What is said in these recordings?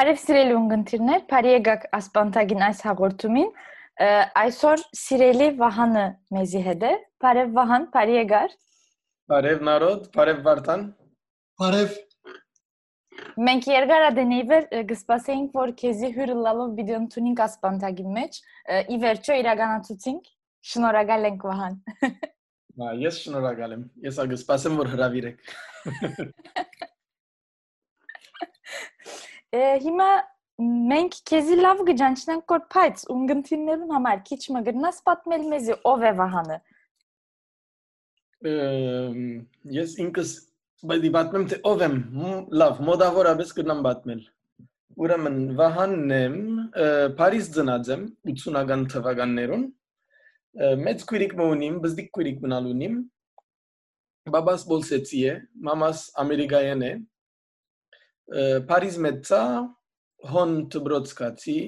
Բարև սիրելի ունգընտիրներ, բարի եկաք ասպանտագին այս հաղորդումին։ Այսօր սիրելի Վահանը մեզի հետ է։ Բարև Վահան, բարի եկար։ Բարև Նարոդ, բարև Վարդան։ Բարև։ Մենք երկարադենիվեր գսպասեինք, որ քեզի հյուրը լալով վիդեոն տունինք ասպանտագի մեջ, ի վերջո իրականացուցինք։ Շնորհակալ ենք Վահան։ Մա, ես շնորհակալ եմ։ Ես ագսպասեմ, որ հրավիրեք։ Հիմա մենք քեզի լավ կջանչնանք որ փայց ունգընտիրներուն համար քիչ մը գրնաս պատմել մեզի ով է Վահանը։ Ես ինքս բայց պատմեմ թե ով եմ լավ մոդավորապես կնամ պատմել ուրեմն Վահանն եմ Փարիզ ծնած եմ 80-ական թվականներուն մեծ քույրիկ մունիմ բզդիկ քույրիկ մնալունիմ բաբաս բոլսեցի է մամաս ամերիկայեն է Փարիզ մեծա հոն դբրոցկացի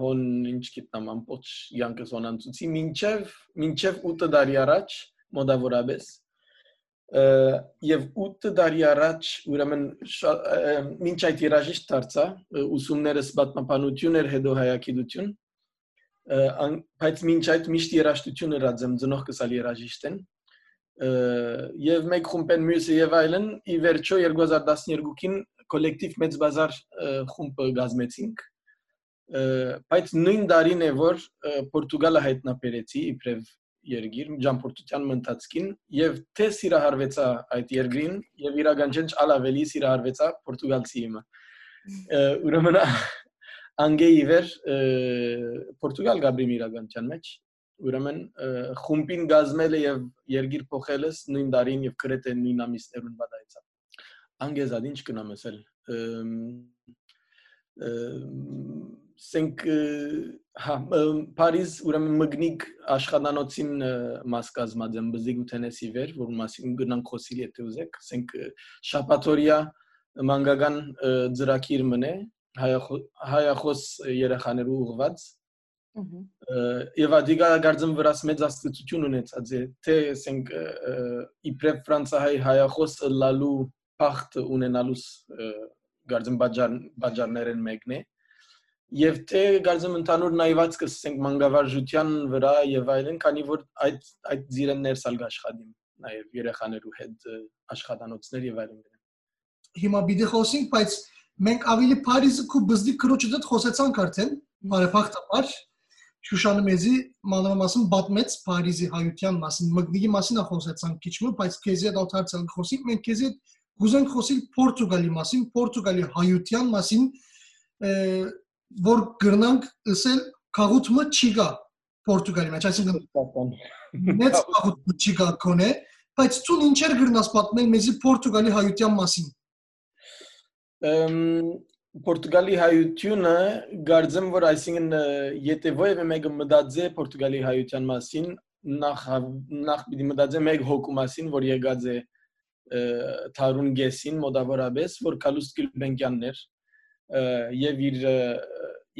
հոն ինչ գիտնամ ամբողջ յանքս հոնանցուցի մինչև մինչև 8 տարի առաջ մոդավորապես եւ 8 տարի առաջ ուրեմն մինչ այդ երաժիշտ դարձա ուսումներս պատմապանություն էր հետո հայագիտություն բայց մինչ այդ միշտ երաժշտություն հրած եմ ծնող կսալ երաժիշտեն եւ մեկ խումբեն մյուսը եւ այլն ի վերջո 2012-ին կոլեկտիվ մեծ բազար խումբը գազմեցինք բայց նույն տարին է որ Պորտուգալը հայտնաբերեցի իբրև երգիր ջամփորդության մնացքին եւ թե սիրահարվեցա այդ երգրին եւ իրական չեն ալավելի սիրահարվեցա պորտուգալցի իմը ուրեմն անգեի վեր Պորտուգալ գաբրիմ իրականության մեջ ուրեմն խումբին գազմելը եւ երգիր փոխելս նույն դարին եւ գրեթե նույն ամիսներուն բադայցա անգեզად ինչ կնամ ասել սենք հա Փարիզ ուրեմն մգնիկ աշխատանոցին մաս կազմած եմ բզիկ ու թենեսի վեր որ մասին գնանք խոսիլ եթե ուզեք սենք շապատորիա մանգական ծրակիր մնե հայախոս երեխաներու ուղված Եվ ադիգա գարձեմ վրաս մեծ աստծություն ունեցած է թե ասենք իբրև ֆրանսահայ հայախոս լալու փախտ ունենալուս գարձեմ բաժար բաժարներեն մեկն է եւ թե գարձեմ ընդհանուր նայվածքը ասենք մանգավարժության վրա եւ այլն քանի որ այդ այդ ծիրեն ներսալ աշխատիմ նաեւ երեխաներու հետ աշխատանոցներ եւ այլն հիմա բիդի խոսենք բայց մենք ավելի Փարիզը քու բզդի քրոջը դեռ խոսեցանք արդեն բարեփոխտաբար Շուշանը մեզի մանրամասն պատմեց Փարիզի հայության մասին, մգնիկի մասին խոսեցանք քիչ մը, բայց քեզի հետ ալթարցել խոսենք, մենք քեզի հետ գուզենք խոսել Պորտուգալի մասին, Պորտուգալի հայության մասին, որ գրնանք ասել քաղուտը չի գա Պորտուգալի մեջ, այսինքն մեծ քաղուտը չի գա կոնե, բայց ցուն ինչեր գրնաս պատմել մեզի Պորտուգալի հայության մասին։ Պորտուգալի հայությունը գարձեմ որ այսինքն եթե ովևէ մեկը մտածե Պորտուգալի հայության մասին նախ նախ պիտի մտածե մեկ հոգու մասին որ եկած է Թարուն Գեսին մոտավորապես որ Կալուստ Գիլբենկյանն էր եւ իր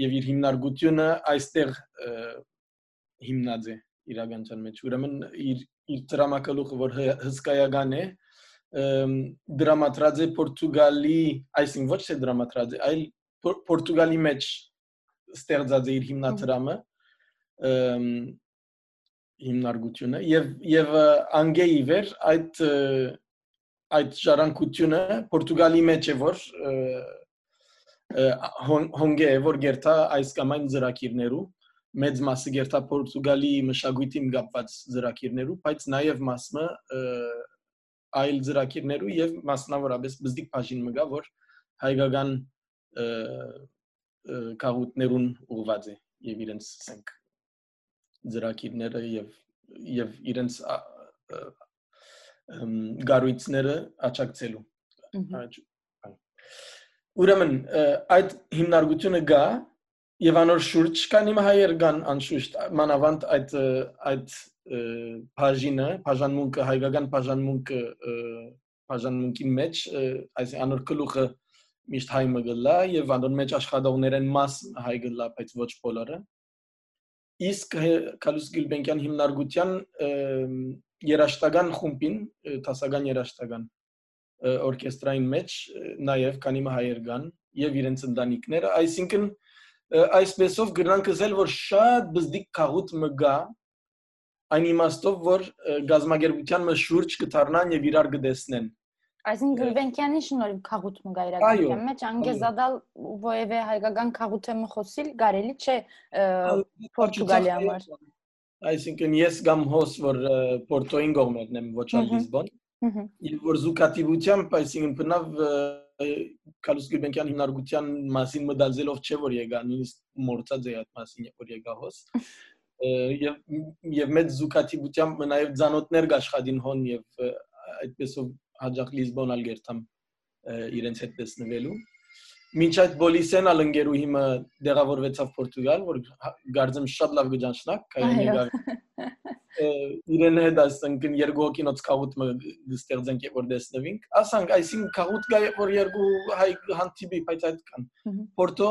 եւ իր հիմնարկությունը այստեղ հիմնած է իրականության մեջ ուրեմն իր իր դրամակալուխը որ հսկայական է դրամատրած է Պորտուգալի, այսինքն ոչ թե դրամատրած է, այլ Պորտուգալի մեջ ստեղծած է իր հիմնադրամը հիմնարկությունը եւ եւ անգեի վեր այդ այդ ժառանգությունը Պորտուգալի մեջ է որ հոնգե է որ գերտա այս կամ այն ծրակիրներու մեծ մասը գերտա Պորտուգալի մշակույթին կապված ծրակիրներու, բայց նաև մասը այլ ծրակիրներու եւ մասնավորապես բզդիկ բաժին մգա որ հայկական կաղուտներուն ուղված է եւ իրենց ասենք ծրակիրները եւ եւ իրենց գարույցները աճակցելու ուրեմն այդ հիմնարկությունը գա եւ անոր շուրջ կան իմ հայեր կան անշուշտ մանավանդ այդ այդ բաժինը, բաժանմունքը, հայկական բաժանմունքը բաժանմունքի մեջ, այս անոր գլուխը միշտ հայ մգլա եւ անոր մեջ աշխատողներեն մաս հայ գլա, բայց ոչ բոլորը։ Իսկ Կալուս Գյուլբենկյան հիմնարկության երաշտական խումբին, տասական երաշտական օրկեստրային մեջ նաև քանի հայեր կան եւ իրենց ընտանիքները, այսինքն այսպեսով գրնանք ասել որ շատ բզդիկ քաղուտ մգա այն իմաստով որ գազագերբության մը շուրջ կդառնան եւ իրար կդեսնեն Այսինքն Գլվենկյանի շնորհիվ քաղուտ մը գա իրական մեջ անգեզադալ ոևէ հայկական քաղուտը մը խոսիլ կարելի չէ Պորտուգալիա համար Այսինքն ես գամ հոս որ Պորտոին գողմերն եմ ոչ ալ Լիզբոն Եվ որ զուգատիվությամբ, այսինքն բնավ Կալուս Գյուբենկյան հիմնարկության մասին մտածելով չէ որ եկա, նույնիսկ մորցած է այդ մասին, որ եկա հոս։ Եվ եւ մեծ զուգատիվությամբ նաեւ ցանոթներ գաշխատին հոն եւ այդպեսով հաջող Լիզբոն ալգերտամ իրենց հետ տեսնվելու։ Մինչ այդ Բոլիսեն ալընկերու հիմա դեղավորվեցավ Պորտուգալ, որ գարձեմ շատ լավ գճանշնակ, կայանի գար իրեն հետ ասենք երկու հոգինոց կաղուտ մը ստեղծենք որ դեսնվինք ասանք այսինքն կաղուտ գա որ երկու հայ հանդիպի բայց այդ կան Պորտո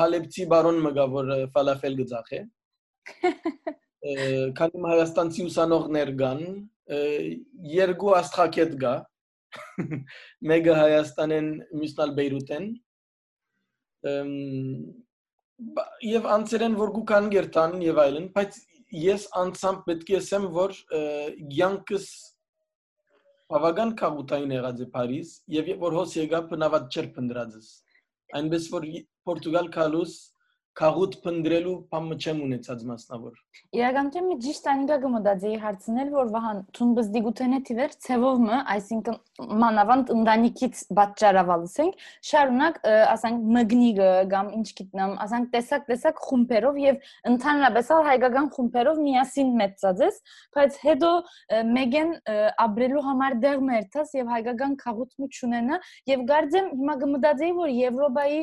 հալեբցի բարոն մը գա որ ֆալաֆել գծախ է քանի հայաստանցի ուսանողներ կան երկու աստղակետ գա մեկը հայաստանեն մյուսնալ բեյրութեն եւ անցերեն որ գուքան գերտան եւ այլն բայց ես անցամ պետք է ասեմ, որ յանքս բավական քաղուտային եղած է Փարիզ եւ որ հոս եկա բնավատ չեր փնդրածս այնպես որ Պորտուգալ կալուս քաղուտ փնդրելու բամը չեմ ունեցած մասնավոր։ Իրականում մի ճիշտ անիգա գմոդաձեի հարցնել, որ վահան ցուն բզդիգութենե տիվեր ցևովը, այսինքն մանավանդ ընտանիքից պատճառավալսենք, շարունակ ասենք մգնիգը կամ ինչ գիտնամ, ասենք տեսակ-տեսակ խումբերով եւ ընդհանրապես ալ հայկական խումբերով միասին մեծածես, բայց հետո մեգեն ապրելու համար դեղ մերթաս եւ հայկական քաղուտ մու չունենա եւ գարձեմ հիմա գմոդաձեի որ Եվրոպայի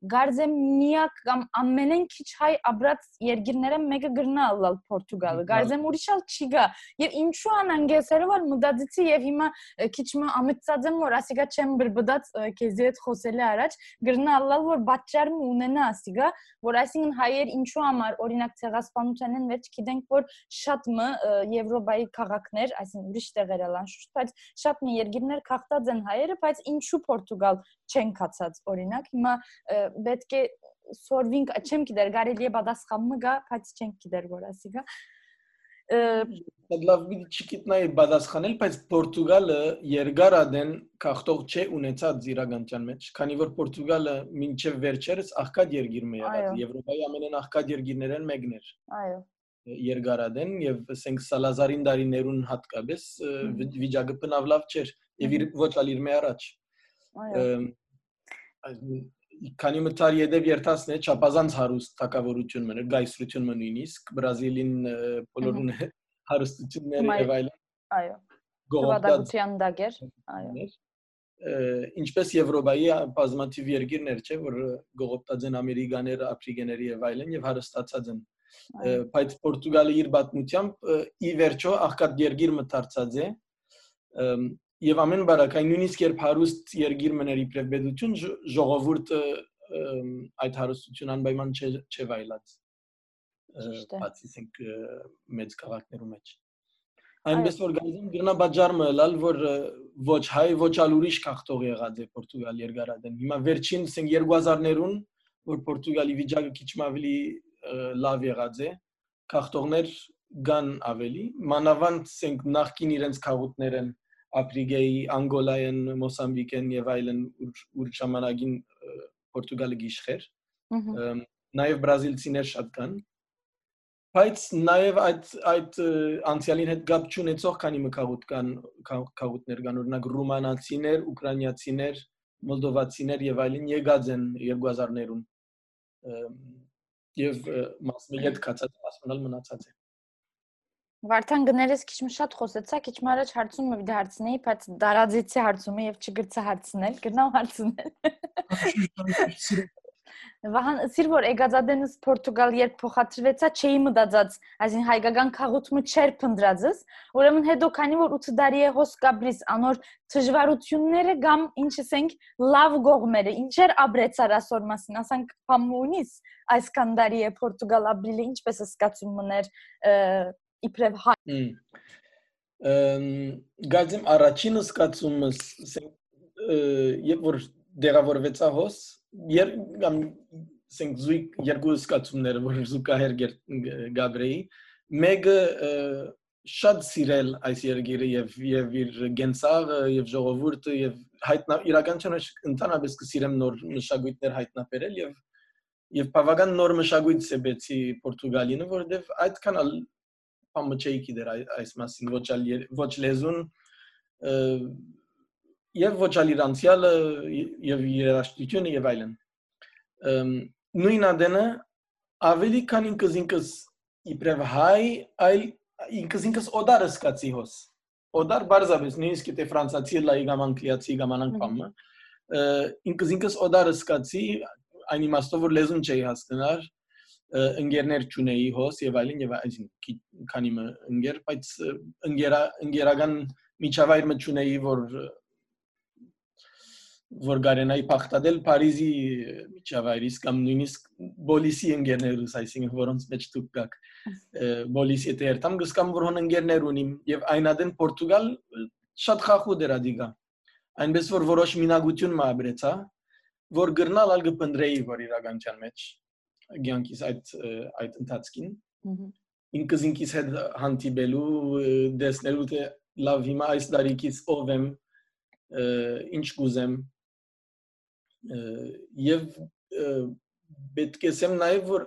գարձեմ միակ կամ ամենեն քիչ հայ աբրած երկիրները մեկը գրնա ալալ Պորտուգալը գարձեմ ուրիշալ չի գա եւ ինչու անանգեսերով ալ մտածեցի եւ հիմա քիչ մը ամիծածեմ որ ասիգա չեմ բրբդած քեզի հետ խոսելի առաջ գրնա ալալ որ բաճարը ունենա ասիգա որ այսինքն հայեր ինչու համար օրինակ ցեղասպանությանն մեջ գիտենք որ շատ մը Եվրոպայի քաղաքներ այսինքն ուրիշ տեղեր ալան շուտ բայց շատ մի երկիրներ քաղտած են հայերը բայց ինչու Պորտուգալ չեն կացած օրինակ հիմա պետք է սորվինք չեմ գիտեր կարելի է պատասխանը գա բայց չենք գիտեր որ ասի գա լավ մի չգիտնայի պատասխանել բայց Պորտուգալը երկարադեն քաղտող չէ ունեցած իրականության մեջ քանի որ Պորտուգալը մինչև վերջերս աղքատ երկիր մի եղած Եվրոպայի ամենեն աղքատ երկիրներն մեկն էր այո երկարադեն եւ ասենք Սալազարին դարիներուն հատկապես վիճակը բնավ լավ չէր եւ ոչ ալ իր մե առաջ այո քանի մտար յետև երթասն է չափազանց հարուստ թակավորություն մներ գայսրություն մը նույնիսկ բրազիլին բոլորուն հարստությունները եւ այլն այո գողոպտացիան դագեր այո ինչպես Եվրոպայի բազմաթիվ երկիրներ չէ որ գողոպտած են ամերիկաները աֆրիկաները եւ այլն եւ հարստացած են բայց Պորտուգալը իր պատմությամբ ի վերջո աղքատ երկիր մտարծած է եւ ամեն բարակային նույնիսկ երբ հարուստ երգիր մներ իբրև բեդություն ժողովուրդը այդ հարստություն անպայման չվայլած բացի ասենք մեծ քաղաքներում մեջ այնպես որ գազին գնա բաժարը լալ որ ոչ հայ ոչ ալ ուրիշ քաղտող եղած է Պորտուգալ երկարադեն հիմա վերջին ասենք 2000-ներուն որ Պորտուգալի վիճակը քիչ ավելի լավ եղած է քաղտողներ կան ավելի մանավանդ ասենք նախքին իրենց քաղուտներն Აფրիկայի, Անգոլայեն, Մոսամբիկեն եւ այլն ուր ժամանակին Պորտուգալը գիշխեր։ Նաեւ բրազիլցիներ շատ կան։ Բայց նաեւ այդ այդ անցյալին հետ գապ չունեցող քանի մկաղուտ կան քաղուտներ կան, օրինակ ռումանացիներ, ուկրաինացիներ, մոլդովացիներ եւ այլն եկած են 2000-ներուն։ Եվ մասը հետ կացած մասնալ մնացած է։ Վարդան գներես քիչ շատ խոսեցա, քիչ առաջ հարցումը մի դարձնեի, բայց դարաձեցի հարցումը եւ չգրծա հարցնել, գնամ հարցնել։ Վահան սիր որ Էգազադենս Պորտուգալ երբ փոխադրվեցա չէի մտածած, այսին հայկական քաղաքումը չեր փնդրածս, ուրեմն հետո քանի որ 8 տարի է հոս կաբրիս անոր դժվարությունները կամ ինչ ասենք լավ գողմերը, ինչեր աբրեցար ասոր մասին, ասենք փամունիս այս կանդարի է Պորտուգալ աբրիլը ինչպես է սկացում մներ իբրև հայ։ Գազիմ առաջին սկացումս երբ որ դեղավորվեցա հոս եր կամ ասենք զույգ երկու սկացումներ որ զուգահեռ Գաբրեի մեկը շատ սիրել այս երգիրը եւ եւ իր գենսաղը եւ ժողովուրդը եւ հայտնա իրականությունը ընդհանրապես կսիրեմ նոր մշակույթներ հայտնաբերել եւ եւ բավական նոր մշակույթ սեբեցի Պորտուգալինը որովհետեւ այդքան բամը չէի գիտեր այս մասին ոչ ոչ լեզուն եւ ոչ ալ իր անցյալը եւ երաշտությունը եւ այլն նույն ադենը ավելի քան ինքս ինքս իբրև հայ այլ ինքս ինքս օդար սկացի հոս օդար բարձաբես նույնիսկ եթե ֆրանսացի լայի կամ անգլիացի կամ անանգամը ինքս ինքս օդար սկացի այն իմաստով որ լեզուն չէի հասկանար ընկերներ ճունեի հոս եւ այլն եւ այսին քանի մը ընկեր բայց ընկերա ընկերական միջավայր մը ճունեի որ որ գարենայի փախտadel Փարիզի միջավայրից կամ նույնիսկ բոլիսի ընկերներուս, այսինքն որոնց մեջ դուք գաք բոլիսի եթե երթամ գսկամ որ հոն ընկերներ ունիմ եւ այնադեն Պորտուգալ շատ խախուդ էր ադիգա այնպես որ որոշ մինագություն մաբրեցա որ գրնալ ալ գպնդրեի որ իրականության մեջ ցանկիս այդ այդ ընթացքին ինքս ինքիս հետ հանդիպելու դեսնելու թե լավ հիմա այս դարիքից ով եմ ինչ կուզեմ եւ պետք է ասեմ նաեւ որ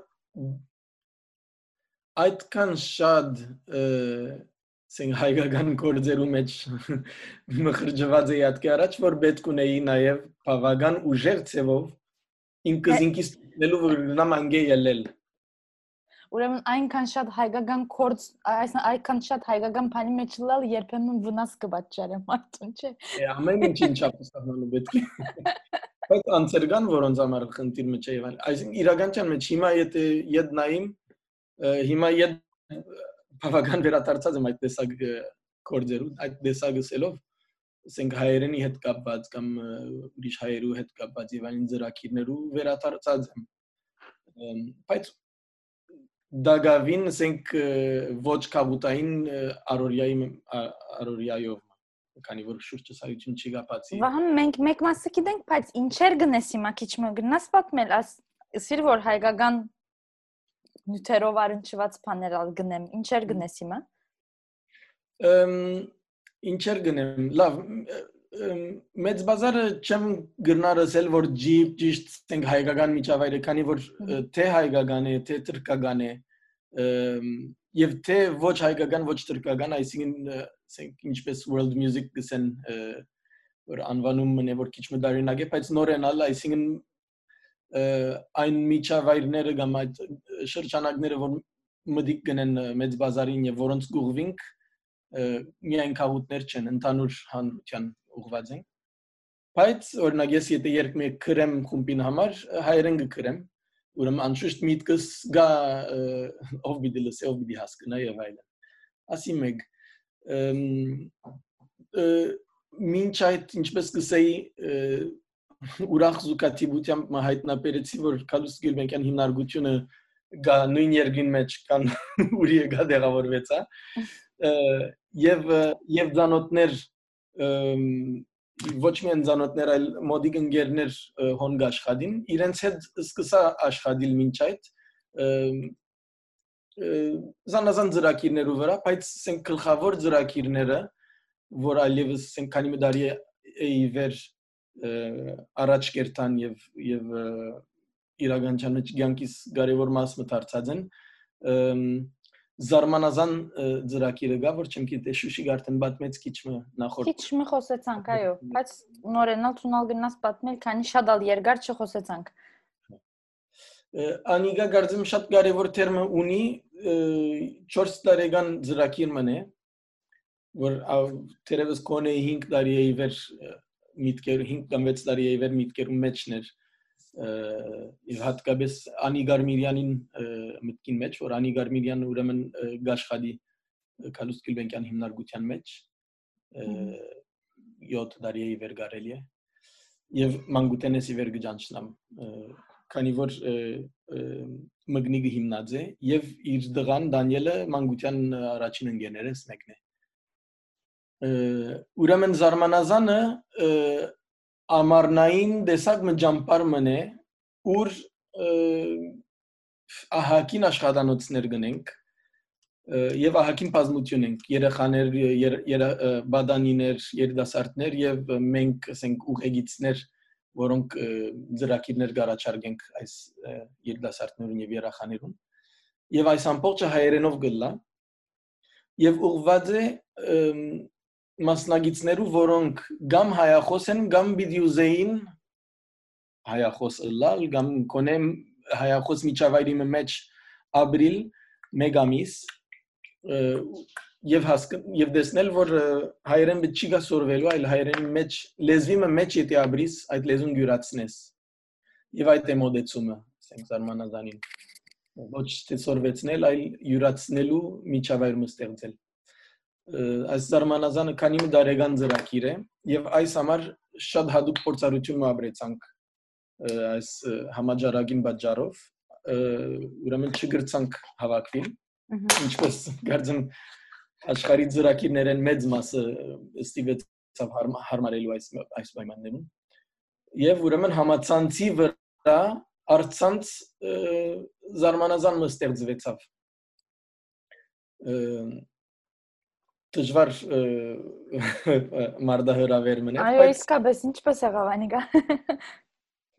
այդքան շատ սեն հայկական գործերու մեջ մխրջված է յատկի առաջ որ պետք ունեի նաեւ բավական ուժեղ ցևով ինքս ինքիս նելու որ նամ անգե ելել Ուրեմն այնքան շատ հայկական կորց, այսինքն այնքան շատ հայկական բանի մեջ լալ երբեմն վնաս կբաճարը մարդուն, չէ։ Ամեն ինչին չափսահմանում պետք է։ Բայց անձեր կան, որոնց համար խնդիր մեջ է եւ այսինքն իրականության մեջ հիմա եթե իդ նայում հիմա իդ բավական վերադարձած եմ այդ տեսակ կորձերու այդ տեսակը սելով ասենք հայերենի հետ կապված կամ ուրիշ հայերու հետ կապված եւ այլն ծրակիրներու վերադարձած եմ բայց դագավին ասենք ոչ կավուտային արորիայի արորիայով քանի որ շուրջը սայություն չի գապացի։ Վահան մենք մեկ մասը գիտենք, բայց ինչեր գնես հիմա քիչ մը գնաս պատմել, աս սիր որ հայկական նյութերով արնչված բաներ ալ գնեմ, ինչեր գնես հիմա։ Ըմ ինչեր գնեմ, լավ, մեծ բազարը չեմ գնարսել որ ջիպ ճիշտ ցենք հայկական միջավայրը, քանի որ թե հայկական է, թե թրկական է, եւ թե ոչ հայկական, ոչ թրկական, այսինքն ասենք ինչպես world music գսեն որ անվանումը նե որ քիչ մդարինակ է, բայց նորենալ, այսինքն այն միջավայրները կամ այդ շրջանակները որ մդիկ գնեն մեծ բազարին եւ որոնց գուղվինք միայն քաղուտներ չեն, ընդհանուր հանրության ուղված են։ Բայց օրինակ ես եթե երկմի քրեմ խումբին համար հայերեն գկրեմ, ուրեմն անշուշտ միտքս գա ով բիդի լսե, ով բիդի հասկանա եւ այլն։ Ասի մեկ մինչ այդ ինչպես կսեի ուրախ զուգատիբությամբ հայտնաբերեցի որ Կալուս Գիլբենկյան հիմնարկությունը գա նույն երկրին մեջ կան ուրի գա դեղավորվեցա եւ եւ ցանոթներ ոչ միայն ցանոթներ այլ մոդիկ ընկերներ հոնգ աշխատին իրենց հետ սկսա աշխատել մինչ այդ զանազան ծրագիրներով վրա, բայց ասենք գլխավոր ծրագիրները, որ այլևս ասենք քանի մդարի էի վեր առաջ կերտան եւ եւ իրականության մեջ ցանկիս կարևոր մաս մտարծած են զարմանազան ծրագիրը գա որ չեմ գիտե շուշի արդեն պատմեց քիչ մը նախորդ քիչ մը խոսեցանք այո բայց նորենալ ցունալ գնաս պատմել քանի շատ ալ երկար չխոսեցանք Անիգա գարձեմ շատ կարևոր թերմը ունի 4 տարեկան ծրագիր մնե որ թերևս կոնե 5 տարի է իվեր միտքեր 5 կամ 6 տարի է իվեր միտքերում մեջներ եւ հատկապես Անի Գարմիրյանին մտքին մեջ, որ Անի Գարմիրյանը ուրեմն գաշխադի Կալուս Գիլբենկյան հիմնարկության մեջ 7 տարի է վեր գարելի է եւ մանգուտենեսի վեր գճանչնամ քանի որ մգնիգը հիմնած է եւ իր դղան Դանիելը մանգության առաջին ընկերներից մեկն է ուրեմն զարմանազանը ամառնային դեսակ մջամպար մնե ուր ահակին աշխատանոցներ գնենք եւ ահակին բազմություն ենք երեխաներ բադանիներ երդասարտներ եւ մենք ասենք ուղեգիցներ որոնք ծրակիրներ գարաչարգենք այս երդասարտներուն եւ երեխաներուն եւ այս ամբողջը հայերենով գլա եւ ուղված է մասնագետներու, որոնք գամ հայախոս են, գամ բիդյուզեին հայախոս լալ, գամ կոնեմ հայախոս միջավայրի մեջ ապրիլ մեգամիս եւ հասկ եւ տեսնել որ հայերեն չի գա սորվելու այլ հայերենի մեջ լեզվի մեջ եթե ապրիս այդ լեզուն գյուրացնես եւ այդ է մոդեցումը ասենք զարմանազանին ոչ թե սորվեցնել այլ յուրացնելու միջավայրը ստեղծել այս զարմանազանը քանի մի դարեգան ծրագիր է եւ այս համար շատ հadoop փորձառություն մաբրեցանք այս համաճարակին պատճառով ուրեմն չգրցանք հավաքվին ինչպես գարձեմ աշխարհի ծրագիրներեն մեծ մասը ստիվեցավ հարմարելու այս այս պայմաններում եւ ուրեմն համացանցի վրա արցանց զարմանազան մստեղծվեցավ դժվար մարդահրավեր մնա։ Այո, իսկապես ինչպես եղավ անիկա։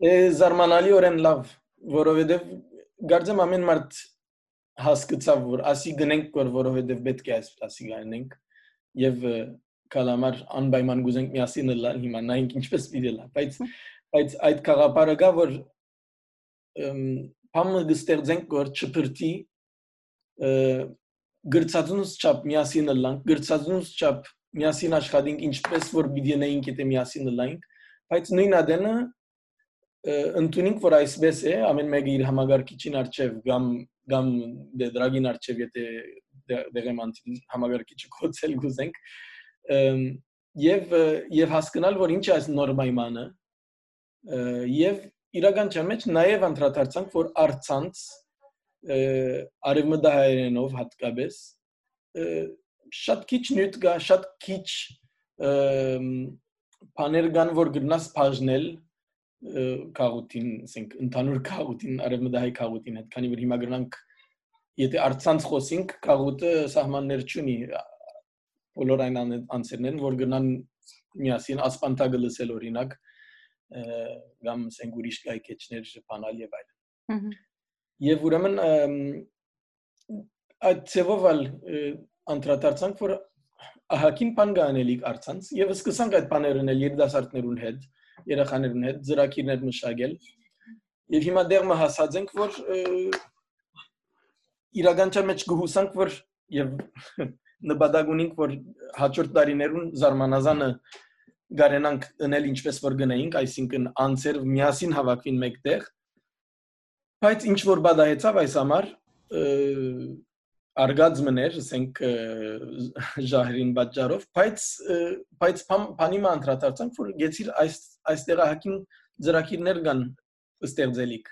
Է զարմանալիորեն լավ, որովհետև գարձեմ ամեն մարդ հասկացավ, որ ասի գնենք, որ որովհետև պետք է ասի գնենք եւ կալամար անպայման գուզենք միասին լալ հիմա նայենք ինչպես պիտի լա, բայց բայց այդ խաղապարը գա որ փամը գստեղծենք որ չփրտի գրծածունս չափ միասին լանք, գրծածունս չափ միասին աշխատենք ինչպես որ բիդենեինք եթե միասին լանք, բայց նույն ադենը ընդունենք որ այսպես է, ամեն մեկը իր համագարկիչին արչև կամ կամ դեդրագին արչև եթե դեղեմանտին համագարկիչը կոչել գուզենք եւ եւ հասկանալ որ ինչ է այս նոր պայմանը եւ իրական չեմ մեջ նաեւ անդրադարձանք որ արցանց արևմտահայերենով հատկապես շատ քիչ նյութ կա, շատ քիչ բաներ կան, որ գտնաս բաժնել քաղուտին, ասենք ընդհանուր քաղուտին, արևմտահայ քաղուտին հետ, քանի որ հիմա գնանք եթե արցանց խոսենք, քաղուտը սահմաններ չունի բոլոր այն անձերներն, որ գնան միասին ասպանտագը լսել օրինակ կամ ասենք ուրիշ կայքեչներ բանալ եւ այլն։ Եվ ուրեմն այդ ծևով ալ անդրադարձանք, որ ահակին բան կանելիք արցանց եւ սկսանք այդ բաներն էլ երիտասարդներուն հետ, երեխաներուն հետ ծրակիրներ մշակել։ Եվ հիմա դեռ մը հասած ենք, որ իրականության մեջ գուհուսանք, որ եւ նպատակ ունենք, որ հաջորդ տարիներուն զարմանազանը գարենանք ընել ինչպես որ գնայինք, այսինքն անձեր միասին հավաքվին մեկտեղ Բայց ինչ որ բադահեցավ այս համար արգած մներ, ասենք ժահրին պատճառով, բայց բայց բանի ման անդրադարձանք, որ գեցիր այս այստեղ հակին ծրակիրներ կան ստեղծելիք։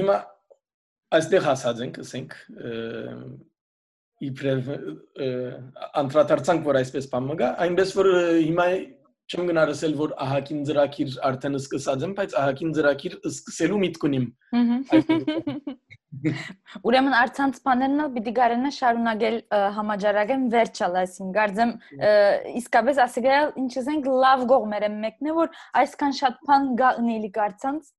Հիմա այստեղ հասած ենք, ասենք իբրև անդրադարձանք, որ այսպես բան մգա, այնպես որ հիմա չեմ գնարսել որ ահակին ծրակիր արդեն սկսած եմ, բայց ահակին ծրակիր սկսելու միտք ունիմ։ Ուրեմն արցանց բաներն էլ պիտի գարենա շարունակել համաճարակեն վերջալ, այսին գարձեմ իսկապես ասիգալ ինչ ասենք լավ գողմեր եմ մեկն է որ այսքան շատ բան գա ունելի կարծանց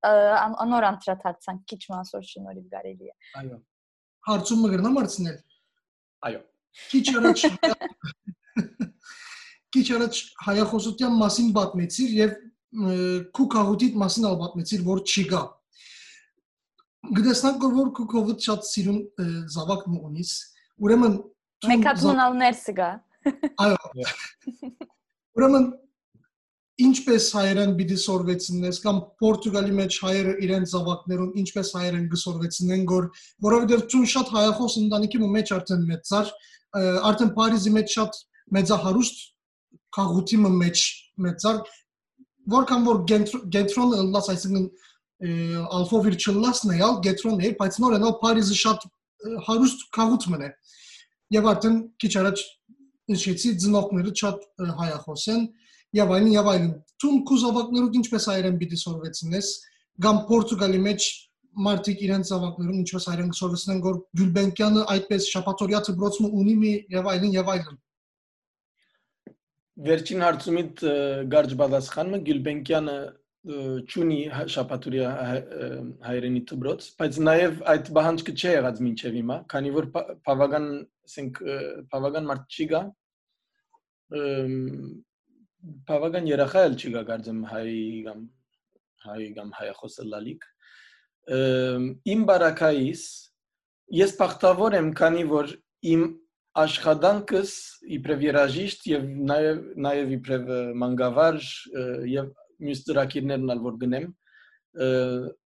անոր անդրադարձանք քիչ մասոր շնորհիվ կարելի է։ Այո։ Հարցումը գրնամ հարցնել։ Այո։ Քիչ առաջ քիչ առաջ հայախոսության մասին պատմեցիր եւ քուքահուտիտ մասին ալ պատմեցիր, որ չի գա։ Գտեսնանք որ քուքահուտ շատ սիրուն զավակ ունիս։ Ուրեմն մեկատունալներ սգա։ Այո։ Ուրեմն ինչպես հայերեն պիտի սորվեցնես կամ Պորտուգալի մեջ հայերը իրենց զավակներուն ինչպես հայերեն գսորվեցնեն որ որովհետև ցուն շատ հայախոս ընտանիքի մեջ արդեն մեծար արդեն Փարիզի մեջ շատ մեծահարուստ քաղուտի մեջ մեծար որքան որ գետրոնը լաս այսինքն ալֆով իր չլասն է, ալ գետրոն է, բայց նոր ենալ Փարիզը շատ հարուստ քաղուտ մնե։ Եվ արդեն քիչ առաջ նշեցի ծնողները շատ հայախոս են, եւ այլն եւ այլն։ Ցում կուզավակներով ինչպես հայերեն պիտի սորվեցնես, կամ Պորտուգալի մեջ մարդիկ իրենց զավակներում ինչպես հայերեն սորվեցնեն, որ Գյուլբենկյանը այդպես շապատորիա դբրոցը ունի մի եւ այլն եւ այլն։ Վերջին հարցումիդ գարջ բադասխանը Գյուլբենկյանը ճունի շապատորիա հայերենի դբրոց, բայց նաեւ այդ բանջկը չի եղած մինչեւ հիմա, քանի որ բավական, ասենք, բավական մարդ չի գա բավական երախա էլ չի գա կարծեմ հայ կամ հայ կամ հայախոսը լալիք իմ բարակայիս ես բախտավոր եմ քանի որ իմ աշխատանքս իբրև երաժիշտ եւ նաեւ նաեւ իբրև մանգավար եւ մյուս ծրագիրներն ալ որ գնեմ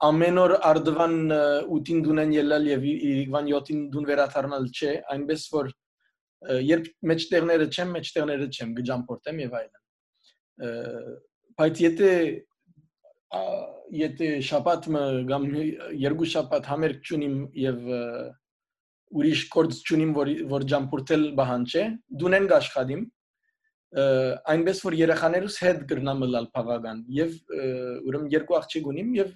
ամեն օր արդվան 8-ին դունեն ելալ եւ իրիկվան 7-ին դուն վերաթարնալ չէ այնպես որ երբ մեջտեղները չեմ մեջտեղները չեմ գջամփորտեմ եւ այլն բայց եթե եթե շաբաթը կամ երկու շաբաթ համերգ ճունիմ եւ ուրիշ կորձ ճունիմ որ որ ջամփուրտել չէ դունեն գաշխադիմ այնպես որ երեխաներուս հետ գրնամ լալ բավական եւ ուրեմն երկու աղջիկ ունիմ եւ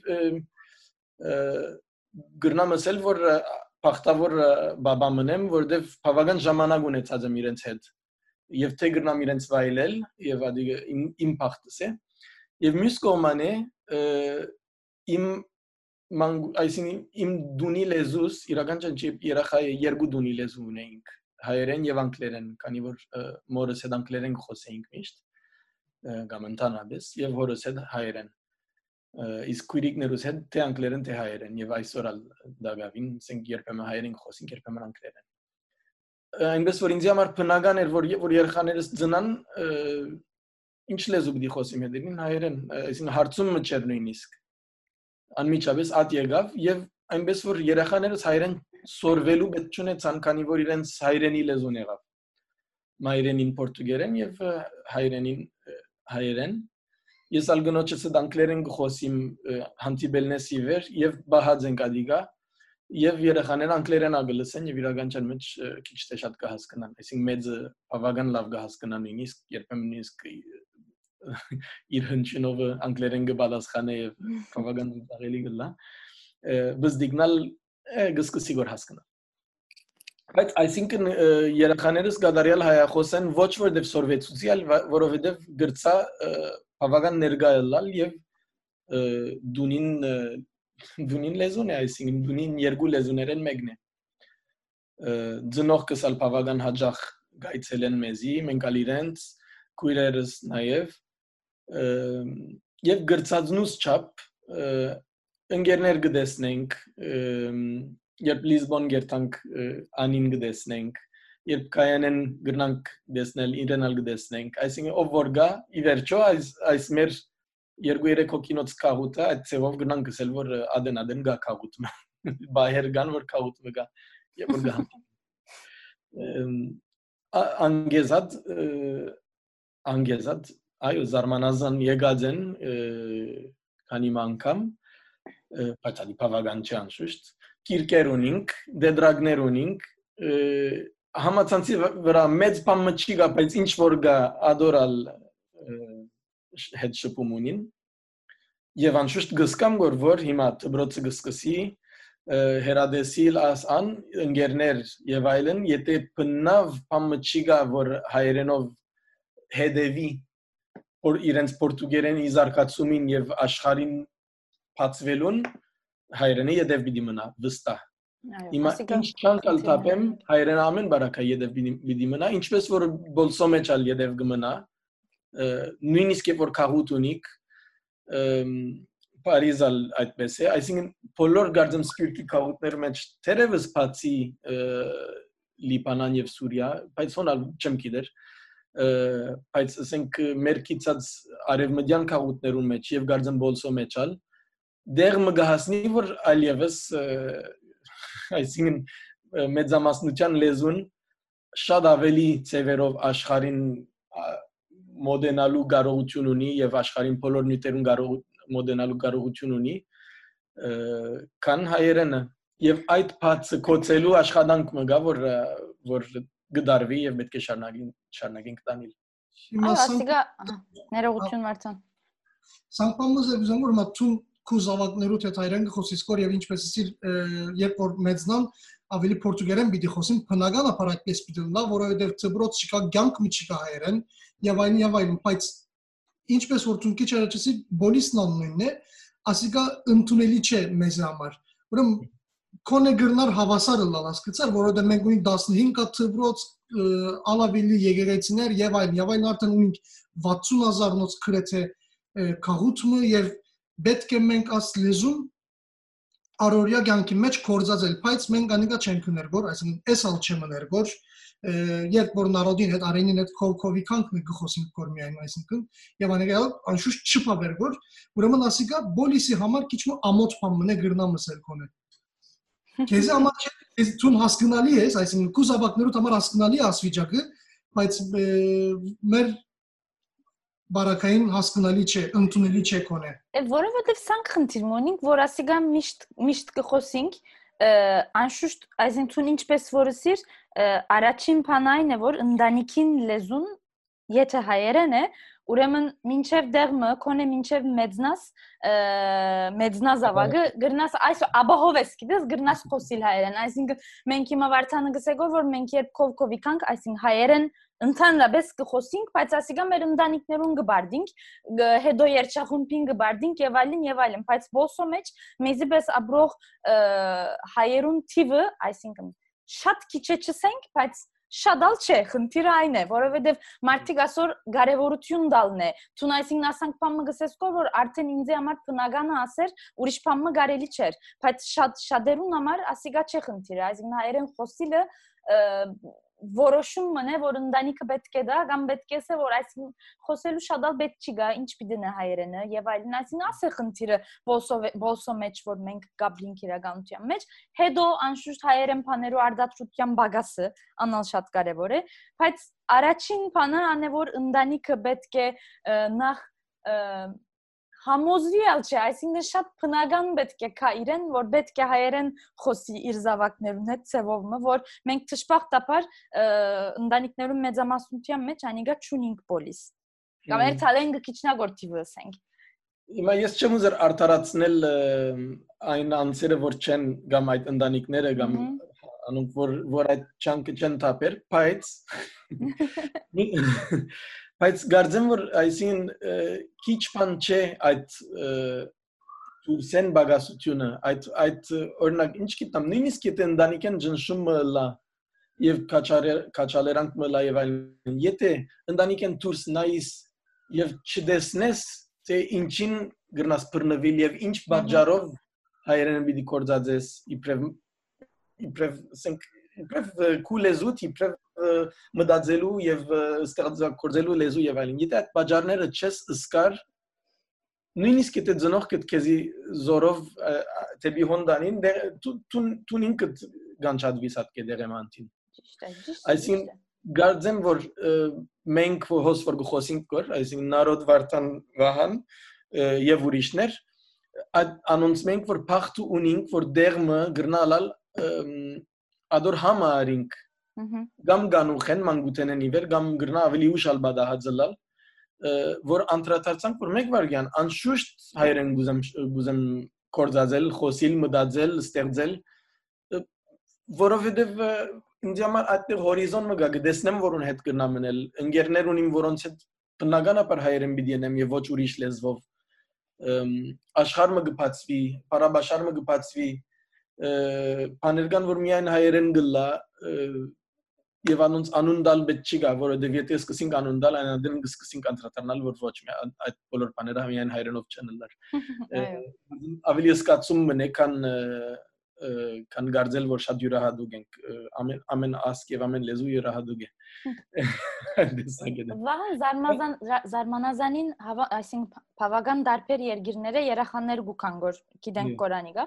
գրնամ ասել որ բախտավոր բաբա մնեմ որովհետեւ բավական ժամանակ ունեցած եմ իրենց հետ եւ թե գրնամ իրենց վայելել եւ ադի իմ փախտս է եւ մյուս կողմանը իմ այսինքն իմ դունի լեզուս իրական ճանչի երախայի երկու դունի լեզու ունեինք հայերեն եւ անգլերեն քանի որ մորս հետ անգլերեն խոսեինք միշտ կամ ընդհանրապես եւ հորս հետ հայերեն իսկ քույրիկներուս հետ թե անգլերեն թե հայերեն եւ այսօր ալ դագավին ասենք երբեմն հայերեն խոսենք երբեմն անգլերեն այնպես որ ինձ համար բնական էր որ որ երեխաներս ծնան ինչ լեզու պիտի խոսիմ հետին հայերեն այսինքն հարցումը չէր նույնիսկ անմիջապես ատ եկավ եւ այնպես որ երեխաներս հայերեն սորվելու պետք չունեցան քանի որ իրենց հայերենի լեզուն եղավ մայրենին պորտուգերեն եւ հայերենին հայերեն ես ալգնոչս դանկլերեն գխոսիմ հանդիբելնեսի վեր եւ բահած ենք ադիգա եւ երեխաները անգլերեն ագլսեն եւ իրականության մեջ քիչ թե շատ կհասկանան այսինքն մեծը բավական լավ կհասկանան նույնիսկ երբեմն նույնիսկ իր հնչյունով անգլերեն կպատասխանե եւ բավական զարելի գլա բզդիգնալ գսկսի գոր հասկանա բայց այսինքն երեխաներս գադարյալ հայախոսեն ոչ որ դեպ սորվեցուցիալ որովհետեւ գրծա բավական ներգայելալ եւ դունին դունին լեզուն է, այսինքն դունին երկու լեզուներեն մեկն է։ Ձնող կսալ բավական հաջող գայցել են մեզի, մենք ալ իրենց քույրերս նաև եւ գրծածնուս չափ ընկերներ գտեսնենք երբ Լիզբոն գերտանք անին գտեսնենք երբ կայանեն գրնանք դեսնել իրեն ալ գտեսնենք այսինքն ով որ գա ի վերջո այս այս մեր երկու երեք հոգինոց կահուտը այդ ծևով գնան գսել որ ադեն ադեն գա կահուտը բայեր գան որ կահուտը գա եւ որ գա անգեզած անգեզած այո զարմանազան եկած են քանի անգամ բայց ալի բավական չի անշուշտ կիրկեր ունինք դեդրագներ ունինք համացանցի վրա մեծ բան չի գա բայց ինչ որ գա ադորալ հետ շփում ունին եւ անշուշտ գսկամ որ որ հիմա դբրոցը գսկսի հերադեսիլ աս ան ընկերներ եւ այլն եթե բնավ պամչիգա որ հայերենով հետևի որ իրենց պորտուգերեն իզարկացումին եւ աշխարհին բացվելուն հայերենի յետև պիտի մնա վստահ Հիմա ինչ չանկալ տապեմ հայերեն ամեն բարակա յետև պիտի մնա ինչպես որ բոլսո մեջ ալ յետև կմնա նույնիսկ երբ որ քաղուտ ունիք Փարիզալ այդպես է, այսինքն բոլոր գարձեմ սպիրտի քաղուտներ մեջ թերևս բացի Լիբանան եւ Սուրիա, բայց հոնալ չեմ գիտեր, բայց ասենք մեր կիցած արևմտյան քաղաքներում մեջ եւ գարձեն բոլսո մեջալ դեր մը գահասնի որ այլևս այսինքն մեծամասնության լեզուն շատ ավելի ծևերով աշխարհին մոդենալու կարողություն ունի եւ աշխարհին բոլոր նյութերուն կարող մոդենալու կարողություն ունի քան հայերենը եւ այդ փածը կոչելու աշխատանք մը գա որ որ գդարվի եւ պետք է շարունակին շարունակենք տանել Այո, ասիկա ներողություն Մարտան։ Սանկամոզը ուզում որ մատուն կուզավակներու թե հայերեն խոսից կոր եւ ինչպես իսիր երբ որ մեծնան ավելի պորտուգալեն պիտի խոսին բնական ապարակպես պիտի լա որովհետեւ ծբրոց չկա ցանկ մի չկա հայերեն եւ այն եւ այլն բայց ինչպես որ ցունկի չարաչսի բոլիսն անունն է ասիկա ընդունելի չէ մեզ համար ուրեմն կոնե գրնար հավասարը լալ ասկցար, որովհետև մենք ունենք 15 կա ծբրոց ալավիլի եկեղեցիներ եւ այլն, եւ այլն արդեն ունենք 60000 նոց գրեթե քաղուտմը եւ պետք է մենք աս լեզուն արորիա ցանկի մեջ կորզածել, բայց մենք անիկա չենք ուներ, այսինքն էս ալ չեմ ուներ, որ երբ որ նարոդին հետ արենին հետ քովի կանք գխոսին կոր միայն այսինքն եւ անիկա անշուշտ չփաբեր որ ուրեմն ասիկա բոլիսի համար քիչ մը ամոթ բան մնե գրնամսել կոնե Քեզ համար քեզ ցուն հասկանալի է, այսինքն կուզաբակներու համար հասկանալի ասվիճակը, բայց մեր բարակային հասկանալի չէ, ընդունելի չէ կոնե։ Որովհետև սանք խնդիր մոնինք, որ ասիգա միշտ միշտ կխոսինք, անշուշտ այսինքն ինչպես որսիր առաջին բանային է որ ընտանիքին լեզուն եթե հայերեն է ուրեմն մինչև դեղմը կոնե մինչև մեծնաս մեծնաս ավագը գրնաս այս աբահովես գիտես գրնաս խոսիլ հայերեն այսինքն մենք հիմա վարդանը գսեգոր որ մենք երբ կովկովի կանք այսինքն հայերեն ընդհանրապես կխոսենք բայց ասիկա մեր ընտանիքներուն գբարդինք հետո երջախումբին գբարդինք եւ այլն եւ այլն բայց ոսո մեջ մեզի պես աբրող հայերուն թիվը այսինքն շատ քիչ է չսենք բայց շադալ չէ, խնդիրը այն է, որովհետև մարդիկ ասոր կարևորություն դալն է։ Ցուն այսինքն ասանք բամը գսեսկոր որ արդեն ինձ համար բնականը ասեր, ուրիշ բամը կարելի չէր, բայց շատ շատերուն համար ասիգա չէ խնդիրը, այսինքն հայերեն խոսիլը որոշում մնե որ ընտանիքը պետք է դա կամ պետք է ասե որ այսինքն խոսելու շատ ալ պետք չի գա ինչ պիտի նա հայերենը եւ այլն այսինքն ասե խնդիրը բոլսո մեջ որ մենք գաբլինք իրականության մեջ հետո անշուշտ հայերեն բաներու արդատրության բագասը անալ շատ կարեւոր է բայց առաջին բանը անե որ ընտանիքը պետք է նախ համոզվի ալ չէ, այսինքն շատ բնական պետք է կա իրեն, որ պետք է հայերեն խոսի իր զավակներուն հետ ծևովը, որ մենք ճշմարտաբար ընտանիքներում մեծամասնության մեջ անիգա ճունինգ պոլիս։ Կամ էր ցալենգը քիչնագորտի վսենք։ Հիմա ես չեմ ուզեր արդարացնել այն անձերը, որ չեն կամ այդ ընտանիքները կամ անոնք որ որ այդ չանկը չեն թափեր, բայց Բայց գարձեմ որ այսին քիչ բան չէ այդ սեն բագասությունը այդ այդ օրինակ ինչ գիտեմ նույնիսկ եթե ընտանիքեն ջնշումը լա եւ քաչալերանք մլա եւ այլն եթե ընտանիքեն դուրս նայիս եւ չդեսնես թե ինչին գրնաս բռնվել եւ ինչ բաժարով հայերեն պիտի կորցածես իբրև իբրև ասենք իբրև կուլեզուտ իբրև մտածելու եւ ստեղծագործելու լեզու եւ այլն։ Եթե այդ բաժարները չես ըսկար նույնիսկ եթե ծնողքդ քեզի զորով դեպի հոնդանին դու դու ինքդ գանչadvis հատ կդերեմանտին։ Ճիշտ է, ճիշտ։ Այսինքն գարձեմ որ մենք հոս որ գխոսինք կոր, այսինքն նարոդ վարտան վահան եւ ուրիշներ անոնց մենք որ փախտու ունինք որ դերմը գրնալալ ադոր համարինք Գամ գանուխեն մանգութենեն իվեր գամ գրնա ավելի ուշ ալբադա հածլալ որ անդրադարձանք որ մեկ վարյան անշուշտ հայերեն գուզեմ գուզեմ կորձածել, խոսիլ, մտածել, ստեղծել որովհետև ինձ համար այդտեղ հորիզոն մը գա գտեսնեմ որուն հետ կնա մնել ընկերներ ունիմ որոնց հետ բնականաբար հայերեն պիտի ենեմ եւ ոչ ուրիշ լեզվով աշխարհը գբացվի, բարաբաշարը գբացվի բաներգան որ միայն հայերեն գլա եւ անոնց անուն դալ պետք չի գա, որովհետեւ եթե սկսենք անուն դալ, այնադեն կսկսենք անդրադառնալ, որ ոչ մի այդ բոլոր բաները միայն հայրենով չեն լար։ Ավելի սկացում մնե կան գարձել որ շատ յուրահատուկ ենք ամեն ամեն ասկ եւ ամեն լեզու յուրահատուկ է դեսագետ Վահան զարմանազան զարմանազանին այսինքն բավական դարբեր երկիրները երախաներ գուքան գոր գիտենք Կորանի գա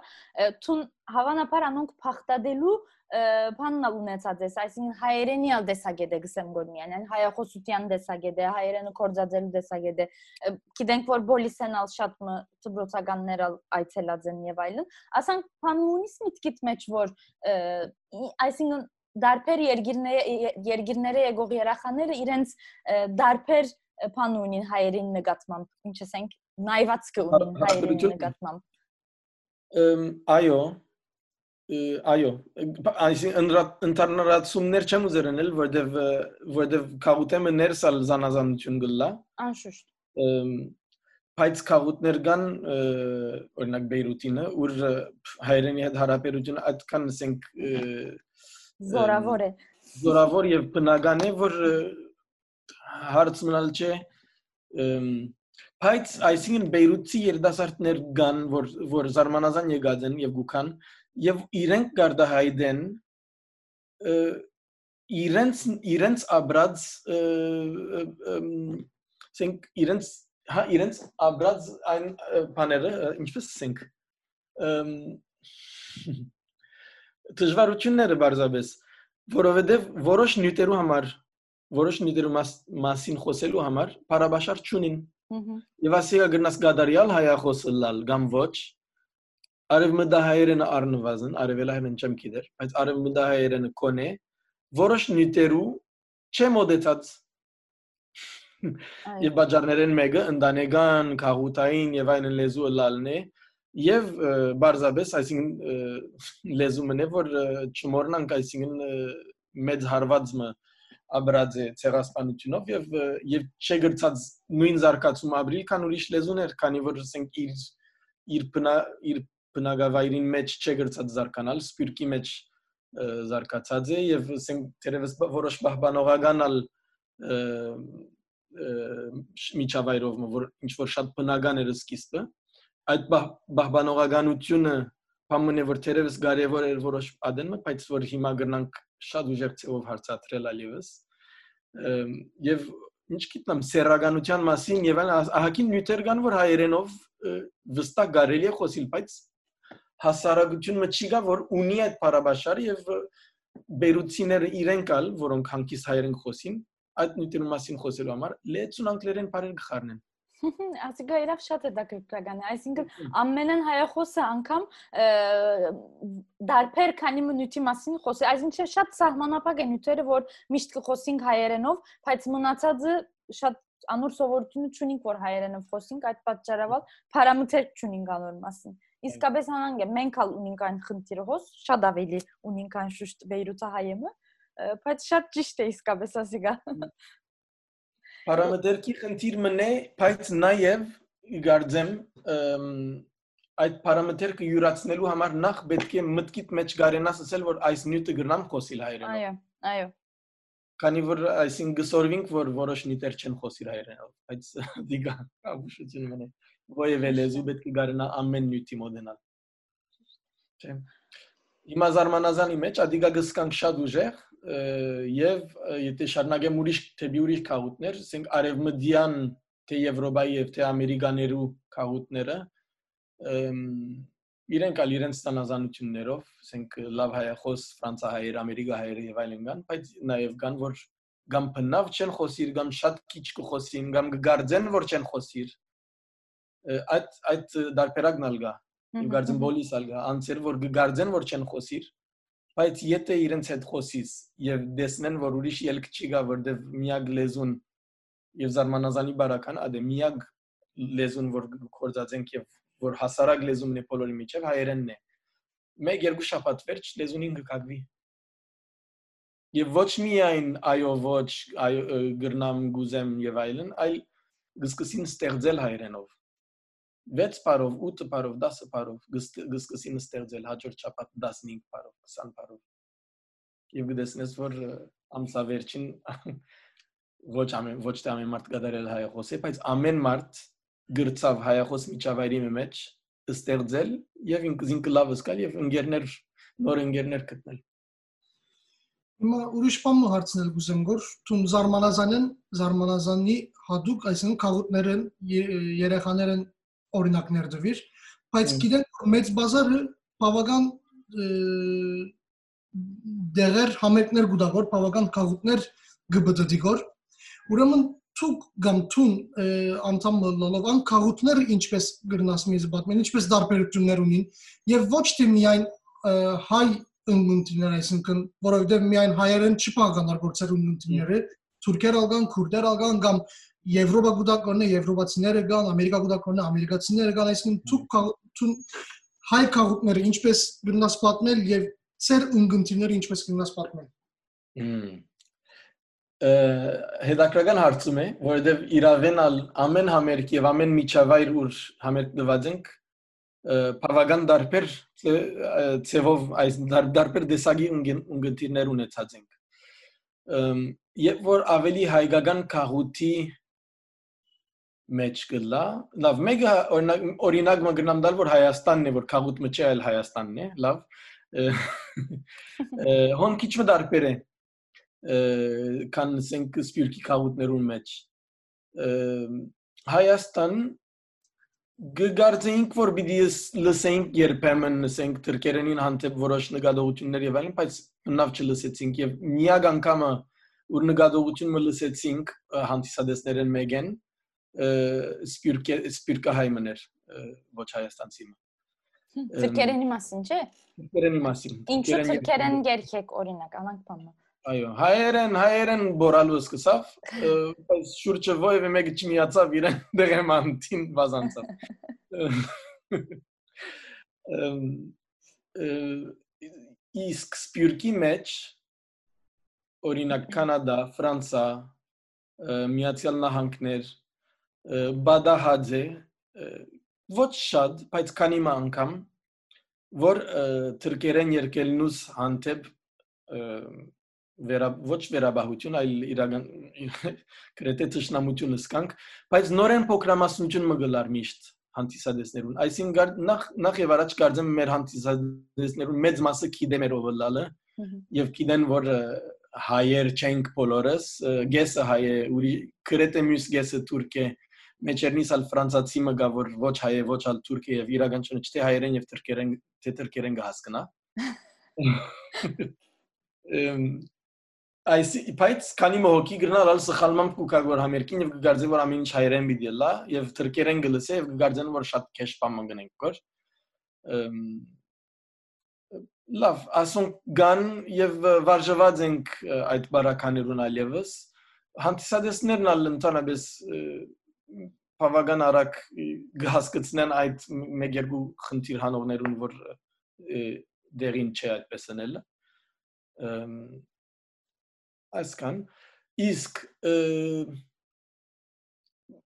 թուն հավանաբար անոնք փախտադելու բաննա ունեցած է, այսինքն հայերենիալ դեսագետ է գսեմ գոր միայն, հայախոսության դեսագետ է, հայերենը կորձածելու դեսագետ է։ Գիտենք որ բոլիսենալ շատ մը դբրոցականներ այցելած են եւ այլն։ Ասանք բանունից միտքիդ մեջ որ այսինքն դարբեր երկիրները երկիրները եկող երախաները իրենց դարբեր բան ունին հայերին նկատմամբ, ինչ ասենք, նայվածքը ունին հայերին նկատմամբ։ Այո, այո, այսինքն ընդհանրացումներ չեմ ուզեր անել, որտեվ որտեվ քաղուտեմը ներսալ զանազանություն գլա։ Անշուշտ։ Բայց քաղուտներ կան, օրինակ Բեյրութինը, ուր հայերենի հետ հարաբերությունը այդքան ասենք զորավոր է։ Զորավոր եւ բնական է, որ հարց մնալ չէ բայց այսինքն Բեյրութի երդասարտներ կան, որ որ զարմանազան եկած են եւ գուքան եւ իրենք գարդահայդեն իրենց իրենց աբրած ասենք իրենց հա իրենց աբրած այն բաները ինչպես ասենք դժվարությունները բարձաբես որովհետեւ որոշ նյութերու համար որոշ նյութերու մասին խոսելու համար բարաբաշար չունին եւ ասիա գնաս գադարիալ հայախոսը լալ կամ ոչ արևմտահայերենը առնվազն արևելահայերեն չեմ գիտեր բայց արևմտահայերենը կոնե որոշ նյութերու չեմ օդեցած եւ բաժարներեն մեկը ընդանեկան քաղուտային եւ այն լեզու լալն է եւ բարձաբես այսինքն լեզումն է որ չմոռնանք այսինքն մեծ հարվածը աբրաձե ցեղասպանությունով եւ եւ չգրծած նույն զարգացում ապրիլ քան ուրիշ լեզուներ քանի որ ասենք իր իր բնա իր բնակավայրին մեջ չգրծած զարգանալ սպիրկի մեջ զարգացած է եւ ասենք դերևս որոշ բահբանողականալ միջավայրով որ ինչ որ շատ բնական էր սկիզբը այդ բահբանողականությունը բամն է որ դերևս կարևոր էր որոշ ադենը բայց որ հիմա գնանք շատ ուժեղ ցեով հարցատրել ալիվս եւ ինչ գիտնամ սերականության մասին եւ այն ահագին նյութեր կան որ հայերենով վստահ կարելի է խոսիլ բայց հասարակությունը չի գա որ ունի այդ բարաբաշարը եւ բերուցիները իրենք ալ որոնք հանկիստ հայերեն խոսին այդ նյութերի մասին խոսելու համար լեցուն անգլերեն բարեր գխառնեն Ասիկա իրավ շատ է դա քրկրական է, այսինքն ամենն հայախոսը անգամ դարբեր քանի մինուտի մասին խոսի, այսինքն շատ սահմանափակ է նյութերը, որ միշտ կխոսենք հայերենով, բայց մնացածը շատ անոր սովորությունը չունենք, որ հայերենով խոսենք, այդ պատճառով փարամիթեր չունենք անոր մասին։ Իսկապես հանանք է, մենք ալ ունենք այն խնդիրը հոս, շատ ավելի ունենք այն շուշտ Բեյրութը հայեմը, բայց շատ ճիշտ է իսկապես ասիկա։ Պարամետրի խնդիր մնե, բայց նաև գարձեմ այդ պարամետրը յուրացնելու համար նախ պետք է մտքիդ մեջ գարենաս ասել, որ այս նյութը գրնամ խոսիլ հայերենով։ Այո, այո։ Քանի որ այսին գսորվինք, որ որոշ նյութեր չեն խոսիլ հայերենով, բայց դիգա ապուշություն մնե։ Ոյև լեզու պետք է գարենա ամեն նյութի մոդենալ։ Չէ։ Հիմա զարմանազանի մեջ ադիգա գսկանք շատ ուժեղ, եւ եթե շարունակեմ ուրիշ թեպի ուրիշ քաղուտներ, ասենք արևմտյան թե Եվրոպայի եւ թե Ամերիկաներու քաղուտները իրենք ալ իրենց ստանազանություններով, ասենք լավ հայախոս ֆրանսահայեր, ամերիկահայեր եւ այլն կան, բայց նաեւ կան որ կամ բնավ չեն խոսիր, կամ շատ քիչ կխոսին, կամ կգարձեն որ չեն խոսիր։ Այդ այդ դարբերակն ալգա։ Իմ գարձեն բոլիս ալգա, անցեր որ կգարձեն որ չեն խոսիր, բայց եթե իրենց հետ խոսիս եւ դեսնեն որ ուրիշ ելք չի գա որտեվ միակ լեզուն եւ զարմանազանի բարական ադե միակ լեզուն որ կորցածենք եւ որ հասարակ լեզումն է բոլորի միջև հայերենն է. մեկ երկու շաբաթ վերջ լեզունին կկակվի եւ ոչ միայն այո ոչ այո գրնամ գուզեմ եւ այլն այլ գսկսին ստեղծել հայերենով 6 բարով, 8 բարով, 10 բարով գսկսին ստեղծել հաջորդ շաբաթ 15 բարով, 20 բարով։ Եվ գտեսնես որ ամսավերջին ոչ ամեն ոչ թե ամեն մարդ գդարել հայախոս է, բայց ամեն մարդ գրծավ հայախոս միջավայրի մեջ ստեղծել եւ ինքը լավ զգալ եւ ընկերներ նոր ընկերներ գտնել։ Հիմա ուրիշ բան հարցնել գուզեմ գոր թուն զարմանազանեն զարմանազանի հadoop այսինքն քաղուտներն երեխաներն օրինակներ դվիր բայց գիտեն մեծ բազարը բավական դեղեր համերգներ գուտագոր բավական քաղուտներ գբդդիգոր ուրեմն ցուկ կամ թուն անդամ լոլով ան քաղուտները ինչպես գրնաս միզ բատմեն ինչպես դարբերություններ ունին եւ ոչ թե միայն հայ ընկունտիներ այսինքն որովհետեւ միայն հայերեն չի բաղանար գործեր ընկունտիները թուրքեր ալգան քուրդեր ալգան կամ Եվրոպա գուտակորնը եվրոպացիները կան, ամերիկա գուտակորնը ամերիկացիները կան, այսինքն թուն հայ քաղուտները ինչպես գրնաս պատմել եւ ծեր ընկունտիները ինչպես գրնաս պատմել հետաքրական հարցում է, որովհետև իրավենալ ամեն համերգ եւ ամեն միջավայր ուր համերգ դված ենք բավական դարբեր ծևով այս դարբեր դեսագի ունգընտիրներ ունեցած ենք երբ որ ավելի հայկական քաղուտի մեջ գլա լավ մեկը օրինակ օրինակ մգնամ դալ որ Հայաստանն է որ քաղուտ մեջ է այլ Հայաստանն է լավ հոն քիչ մդարբեր է քան ասենք սպիրկի քաղուտներուն մեջ Հայաստան գգարձեինք որ պիտի լսենք երբեմն ասենք թրկերենին հանդեպ որոշ նկատողություններ եւ այլն բայց բնավ չլսեցինք եւ միակ անգամը որ նկատողությունը լսեցինք հանդիսադեսներեն մեկեն սպիրկե սպիրկահայմներ ոչ հայաստանցի Թրկերենի մասին չէ Թրկերենի մասին Ինչու թրկերեն երգեք օրինակ անանք բանը Այո, հայերեն, հայերեն բորալու սկսավ, բայց շուրջը ովևէ մեկը չմիացավ իրեն դեղեմանտին բազանցավ։ Իսկ սպյուրքի մեջ օրինակ Կանադա, Ֆրանսա, Միացյալ Նահանգներ, բադահաձե ոչ շատ, բայց քանի անգամ որ թրկերեն երկելնուս հանդեպ վերա ոչ վերաբահություն, այլ իրական գրեթե ճշնամություն սկանք, բայց նորեն փոքրամասնություն մգլար միշտ հանդիսադեսներուն։ Այսինքն նախ նախ եւ առաջ կարծեմ մեր հանդիսադեսներուն մեծ մասը գիտե մեր ովլալը եւ գիտեն որ հայեր չենք բոլորս, գեսը հայ է, ուրի գրեթե մյուս գեսը թուրք է, մեջերնից ալ ֆրանսացի մգա որ ոչ հայ է, ոչ ալ թուրք է եւ իրականությունը չէ հայերեն եւ թուրքերեն թե թուրքերեն կհասկնա այս բայց քանի մոհոքի գրնալ սխալմամբ կուկագոր համերկին եւ գարձե որ ամեն ինչ հայերեն պիտի լա եւ թրկերեն գլսե եւ գարձեն որ շատ քեշ բան մգնենք կոր լավ ասոն գան եւ վարժված ենք այդ բարականերուն ալևս հանդիսադեսներն ալ ընդհանրապես բավական արագ գահսկցնեն այդ մեկ երկու խնդիր հանողներուն որ դերին չէ այդպես անելը այսքան իսկ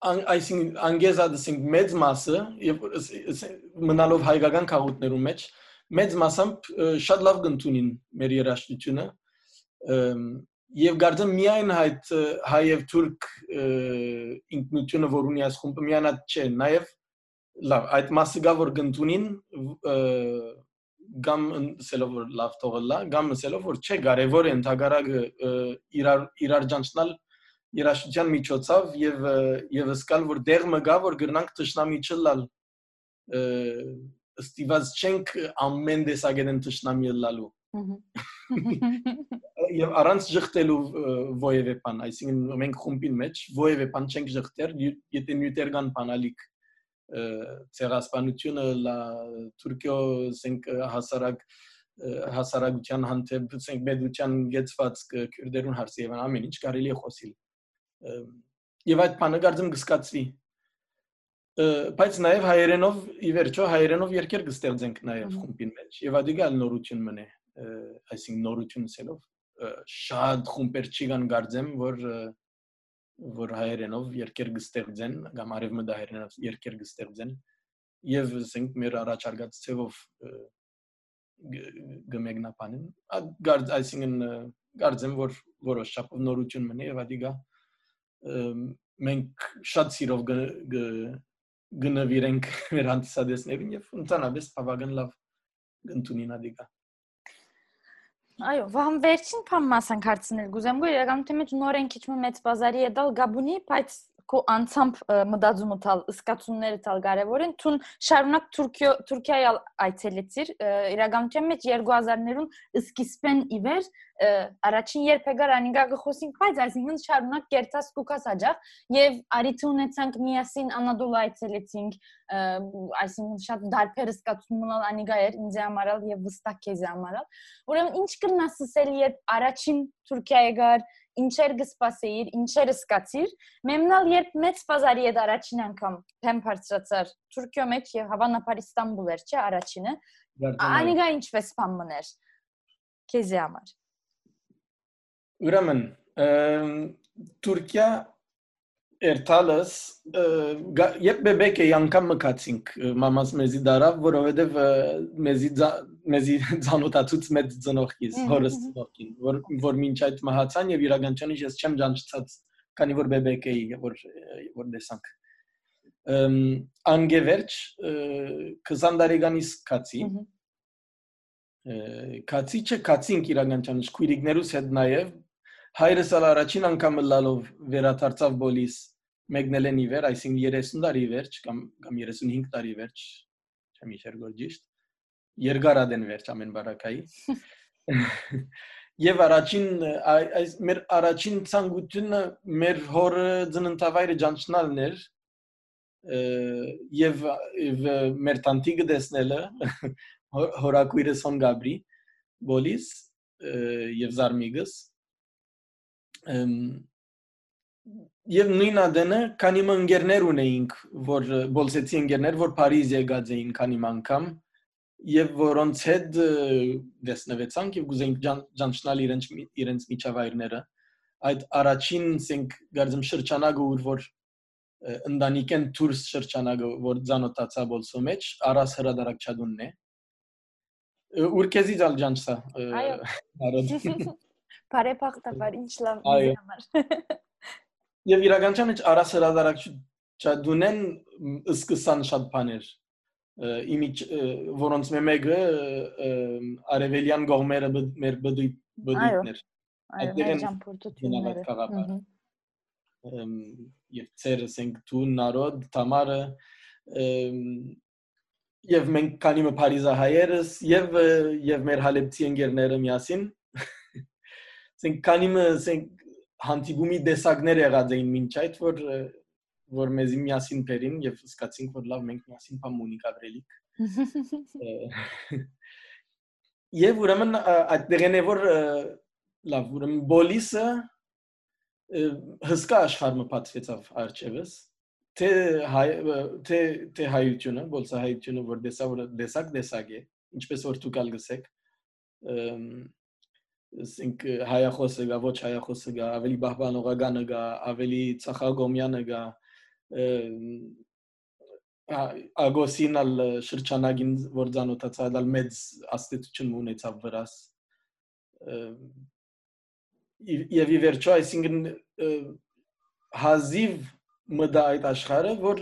այսինքն անգեզադսինք մեծ մասը եւ մնալով հայկական քաղաքներում մեջ մեծ մասամբ շատ լավ գտնունին մեր երաշտությունը եւ գարձեմ միայն հայտ հայ եւ թուրք ինքնությունը որ ունի այս խումբը միանա չէ նաեւ լավ այդ մասը գա որ գտնունին գամ սելով որ լավ թողելա, գամ սելով որ չէ կարևոր է ընդհանրակը իրար իրար ջանցնալ երաշտության միջոցով եւ եւ սկալ որ դեղ մգա որ գրնանք ճշնամի չլալ ստիված չենք ամեն դեսագեն ճշնամի լալու եւ առանց ճղտելու ովևէ բան այսինքն մենք խումբին մեջ ովևէ բան չենք ճղտեր եթե նյութերգան բանալիք ցեղասպանությունը լա Թուրքիո ասենք հասարակ հասարակության հանդեպ ասենք մեդության գեցված քուրդերուն հարցի եւ ամեն ինչ կարելի է խոսիլ եւ այդ բանը գարձեմ գսկացվի բայց նաեւ հայերենով ի վերջո հայերենով երկեր կստեղծենք նաեւ խումբին մեջ եւ ադիգալ նորություն մնե այսինքն նորություն ասելով շատ խումբեր չի կան գարձեմ որ որ հայերենով երկեր կստեղծեն կամ արևմտահայերենով երկեր կստեղծեն եւ ասենք մեր առաջարկած ցևով գմեգնապանին գարդ այսինքն գարձեմ որ որոշ չափով նորություն մնի եւ ադիգա մենք շատ սիրով գնվիրենք մեր հանդիսադեսներին եւ ընդհանրապես բավական լավ գտնունին ադիգա Այո, վահան վերջին փամ մասանք հարցնել գուզեմ, գո իրականության մեջ նորեն քիչ մեծ բազարի է դալ գաբունի, բայց քո անցամբ մտածումը տալ սկացումները տալ կարևոր են թուն շարունակ Թուրքիա Թուրքիայի այցելեցիր իրականության մեջ 2000-ներուն սկիզբեն իվեր առաջին երբեգար անիգա գխոսինք բայց այսինքն շարունակ կերտած կուկաս աջախ եւ արիթ ունեցանք միասին անադոլ այցելեցինք այսինքն շատ դարբեր սկացում ունալ անիգա էր ինձ համարալ եւ վստահ քեզ համարալ ուրեմն ինչ կնաս ասել երբ առաջին Թուրքիայի գար ինչեր գսպասեիր, ինչեր սկացիր։ Մեմնալ երբ մեծ բազարի հետ առաջին անգամ թեմ բարձրացար Թուրքիո մեջ եւ հավանաբար Իստանբուլ էր, չէ, առաջինը։ Անիգա ինչպես բան մներ։ Քեզի համար։ Ուրեմն Թուրքիա Երթալս երբ բեբեկ էի անգամ մկացինք մամաս մեզի դարավ, որովհետև մեզի մեզի ցանոթացուց մեծ ծնողքից, հորս ծնողքին, որ որ մինչ այդ մահացան եւ իրականությունից ես չեմ ջանչած, քանի որ բեբեկ էի, որ որ տեսանք։ Անգևերջ 20 տարեկանից կացի։ Կացի չէ, կացինք իրականությունից քույրիկներուս հետ նաեւ հայրս ալ առաջին անգամ լալով վերադարձավ բոլիս մեկնել ի վեր, այսինքն 30 տարի վերջ կամ կամ 35 տարի վերջ, չեմ իշեր գորջիշտ, երկարադեն վերջ ամեն բարակայի։ Եվ առաջին այս մեր առաջին ցանկությունը մեր հորը ծննդավայրը ջանչնալն էր եւ մեր տանտիկը տեսնելը հորակույրը Սոն Գաբրի բոլիս եւ Զարմիգս Եվ նույն ադենը քանի մը ընկերներ ունեինք, որ բոլսեցի ընկերներ, որ Փարիզ եկած էին քանի անգամ եւ որոնց հետ դեսնվեցանք եւ գուզեինք ջանչնալ իրենց իրենց միջավայրները այդ առաջին ասենք գարձեմ շրջանակը ուր որ ընդանիքեն դուրս շրջանակը որ ցանոթացա բոլսո մեջ առաս հրադարակ չադունն է ուր քեզի դալ ջանչսա այո Բարեփոխտաբար ինչ լավ համար։ Եվ իրականության մեջ առաս հրադարակչա դունեն սկսան շատ բաներ իմիջ որոնց մեկը արևելյան գողմերը մեր բդի բդիկներ այդտեղ են ճամփորդությունները եւ ծեր ասենք դու նարոդ թամարը եւ մենք քանի մը Փարիզահայերս եւ եւ մեր հալեպցի ընկերները միասին ասենք քանի մը ասենք հանդիպումի դեսակներ եղած էին մինչ այդ որ որ մեզի միասին բերին եւ սկացինք որ լավ մենք միասին բամ ունիկ ապրելիք եւ ուրեմն այդտեղն է որ լավ ուրեմն բոլիսը հսկա աշխարհը պատվեցավ արջևս թե հայ թե թե հայությունը բոլսա հայությունը որ դեսա որ դեսակ դեսակ է ինչպես որ դուք ալ գսեք ասենք հայախոսը գա, ոչ հայախոսը գա, ավելի բահբանողականը գա, ավելի ցախագոմյանը գա, ագոսինալ շրջանագին որ ցանոթացա դալ մեծ աստեցություն ունեցավ վրաս եւ ի վերջո այսինքն հազիվ մտա այդ աշխարհը որ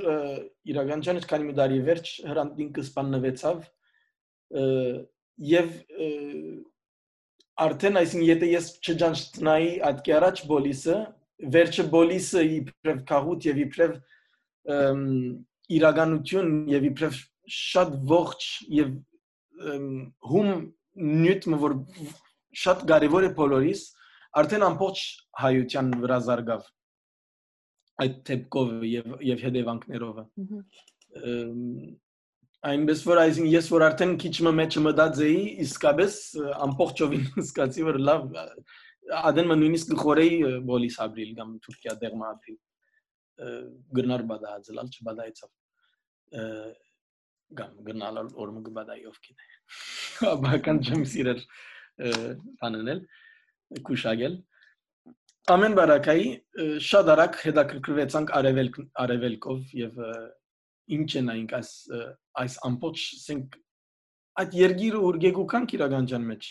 իրականության հետ քանի մդարի վերջ հրանտին կսպաննվեցավ եւ արդեն այսինքն եթե ես չջանցնայի այդ առաջ բոլիսը վերջը բոլիսը իբրև քաղուտ եւ իբրև իրականություն եւ իբրև շատ ողջ եւ հում նյութը որ շատ կարեւոր է բոլորիս արդեն ամբողջ հայության վրա զարգավ այդ տեպկով եւ եւ հետևանքներով այնպես որ այսին ես որ արդեն քիչ մեջ մտած էի իսկապես ամբողջովին սկացի որ լավ ադեն մը նույնիսկ գխորեի բոլիս ապրիլ կամ Թուրքիա դերմա ապրիլ գնար բադացլալ չբադայցավ կամ գնալ օրմը գբադայ ով գիտե բական չեմ սիրել անանել քուշագել ամեն բարակայի շատ արագ հետաքրքրվեցանք արևելք արևելքով եւ ինչ են այնք այս այս ամբողջ ասենք այդ երգիրը որ գեգուքան քիրագանջան մեջ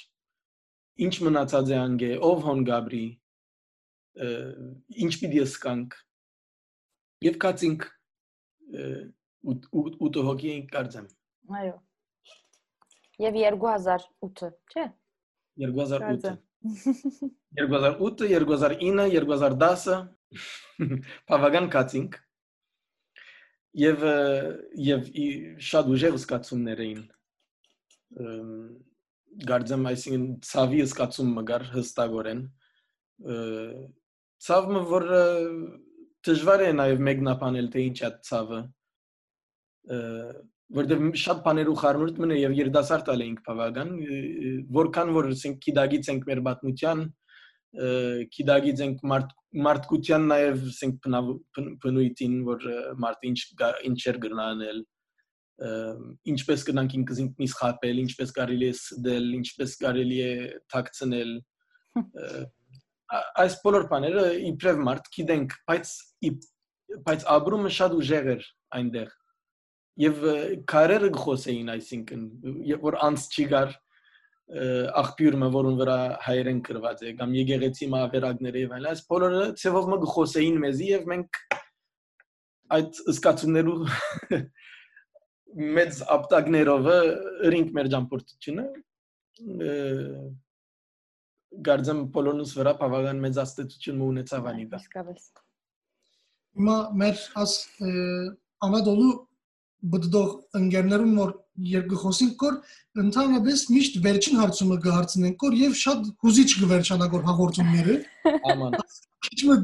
ինչ մնացած է անգե ով հոն գաբրի ինչ պիտի սկանք եւ կացինք 8 հոգի ենք կարծեմ։ Այո։ Եվ 2008-ը, չէ՞։ 2008 2008, 2009, 2010 բավական կացինք եւ եւ շատ ուժեղ զգացումներ էին գարձեմ այսինքն ցավի զգացումը գար հստակորեն ցավը որ դժվար է նաեւ մեկնաբանել թե ինչ է ցավը որտեղ շատ բաներ ու խառնուրդ մնա եւ երդասարտ ալ էինք բավական որքան որ ասենք կիդագից ենք մեր բատնության կիդագից ենք մարդ մարդկության նաեւ ասենք բնույթին որ մարդ ինչ ինչ էր գնանել ինչպես կնանք ինքզինք նիս խապել ինչպես կարելի է սդել ինչպես կարելի է թաքցնել այս բոլոր բաները իբրև մարդ գիտենք բայց բայց աբրումը շատ ուժեղ էր այնտեղ եւ կարերը գխոսեին այսինքն որ անց չի գար աղբյուրը որուն վրա հայերեն գրված է կամ եկեղեցի մավերակները եւ այլն այս բոլորը ցեվով մը գխոսեին մեզի եւ մենք այդ զգացումներու մեծ ապտակներով ըրինք մեր ճամփորդությունը գարձեմ բոլորնուս վրա բավական մեծ աստեցություն ունեցավ անիվա Իսկապես։ Հիմա մեր աս ամադոլու բդդող ընկերներուն որ երկու խոսենք կոր ընդհանրապես միշտ վերջին հարցումը կհարցնենք կոր եւ շատ հուզիչ կվերջանագոր հաղորդումները աման քիչմը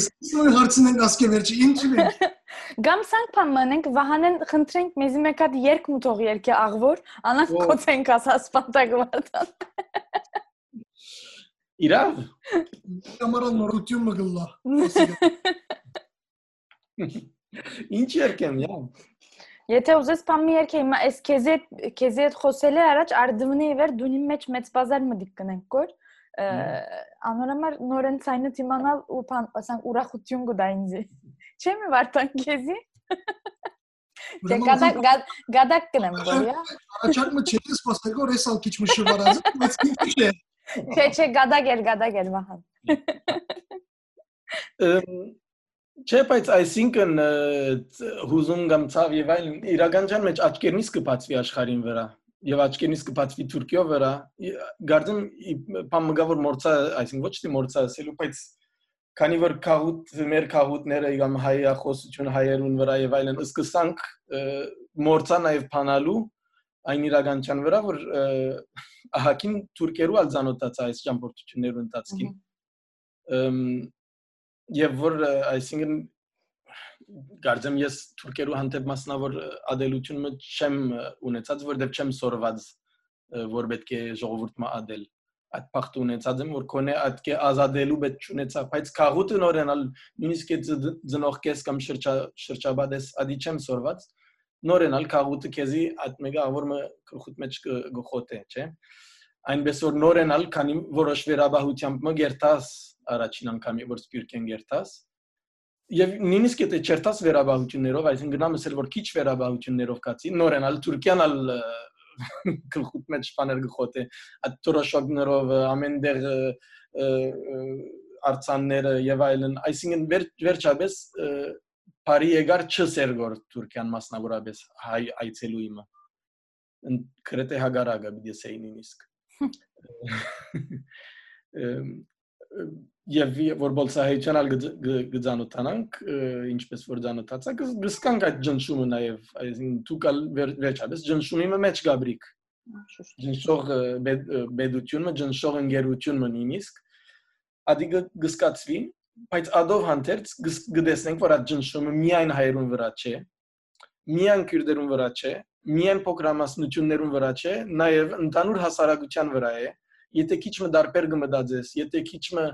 իսկույն հարցնենք ասկե վերջի ինչու է Գամ սանք փամանենք վահանեն խնդրենք մեզի մեկ հատ երկ մուտող երկի աղվոր անանք կոծենք ասած սպանտագվարտան Իրավ Կամարան նորություն մգլա Ինչ երկեմ, յա։ Եթե ուզես բան մի երկե, հիմա այս քեզի քեզի հետ խոսելը առաջ արդմնի վեր դունի մեջ մեծ բազար մդիկ կնենք կոր անորամար նորեն ցայնը իմանալ ու բան ասենք ուրախություն գուտա ինձ։ Չէ՞ մի վարտան քեզի։ Դե գադակ գադակ կնեմ գորիա։ Առաջարկը չի սպասել գոր էսալ քիչ մշվարած, բայց ինչ է։ Չէ, չէ, գադակ էլ, գադակ էլ վահան։ Չէ, բայց այսինքն հուզում կամ ցավ եւ այլն իրականության մեջ աչքերնից կբացվի աշխարհին վրա եւ աչքերնից կբացվի Թուրքիո վրա գարձեմ բամգավոր մորցա այսինքն ոչ թե մորցա ասելու բայց քանի որ քաղուտ մեր քաղուտները կամ հայախոսություն հայերուն վրա եւ այլն սկսանք մորցա նաեւ փանալու այն իրականության վրա որ ահակին թուրքերու ալզանոտացա այս ճամփորդություններու ընթացքին եւ որ այսինքն գարձեմ ես թուրքերու հանդեպ մասնավոր ադելությունը չեմ ունեցած որովհետեւ չեմ սորված որ պետք է ժողովուրդը ադել այդ փախտ ունեցած եմ որ կոնե այդ կե ազատելու պետք չունեցա բայց քաղուտը նորենալ նույնիսկ այդ ծնող կես կամ շրջա շրջաբադես ադի չեմ սորված նորենալ քաղուտը քեզի այդ մեգա որ մը գլխուտ մեջ գխոտե չէ այնպես որ նորենալ քանի որոշ վերաբահությամբ մը գերտաս առաջին անգամի որ սպյուրք են գերտաս եւ նույնիսկ եթե չերտաս վերաբահություններով, այսինքն գնամս էլ որ քիչ վերաբահություններով կացի, նորենալ Թուրքիան ալ գլխուտ մեջ բաներ գխոտ է, այդ տորոշոգներով ամենտեղ արցանները եւ այլն, այսինքն վեր, վերջապես բարի եկար չսերգոր Թուրքիան մասնավորապես հայ այցելու իմը։ Կրեթե հագարագա բիդի սեի նույնիսկ եւ որ բոլսահեյչանալ գծանոթանանք ինչպես որ ծանոթացա գսկանք այդ ջնշումը նաեւ այսին դուկալ վերջապես ջնշումի մեջ գաբրիկ ջնշող բեդությունը ջնշող ընկերությունը նույնիսկ ադի գսկացվի բայց ադով հանդերձ գտեսնենք որ այդ ջնշումը միայն հայերուն վրա չէ միայն քյուրդերուն վրա չէ միայն փոքրամասնություններուն վրա չէ նաեւ ընդանուր հասարակության վրա է եթե քիչ մը դարբեր գմդածես եթե քիչ մը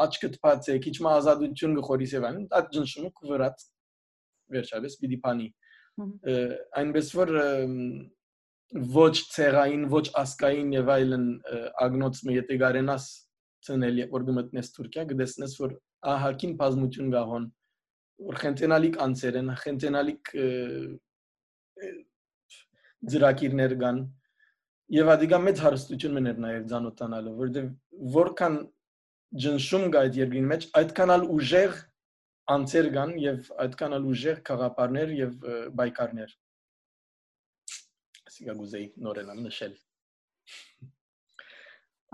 աչքդ բաց է, քիչ մը ազատություն գխորիս եւ այլն, այդ ջնշումը կվրած վերջապես պիտի փանի։ Այնպես որ ոչ ցեղային, ոչ ասկային եւ այլն ագնոցը եթե գարենաս ցնել որ գմտնես Թուրքիա, գտեսնես որ ահակին բազմություն գահոն որ խենտենալիկ անցեր են, խենտենալիկ ծրակիրներ կան եւ ադիգա մեծ հարստություն մներ նաեւ ցանոթանալը, որովհետեւ որքան ջնշում կա այդ երկրին մեջ, այդքան ալ ուժեղ անձեր կան եւ այդքան էլ ուժեղ խաղապարներ եւ բայկարներ։ Ասիկա գուզեի նորենալ նշել։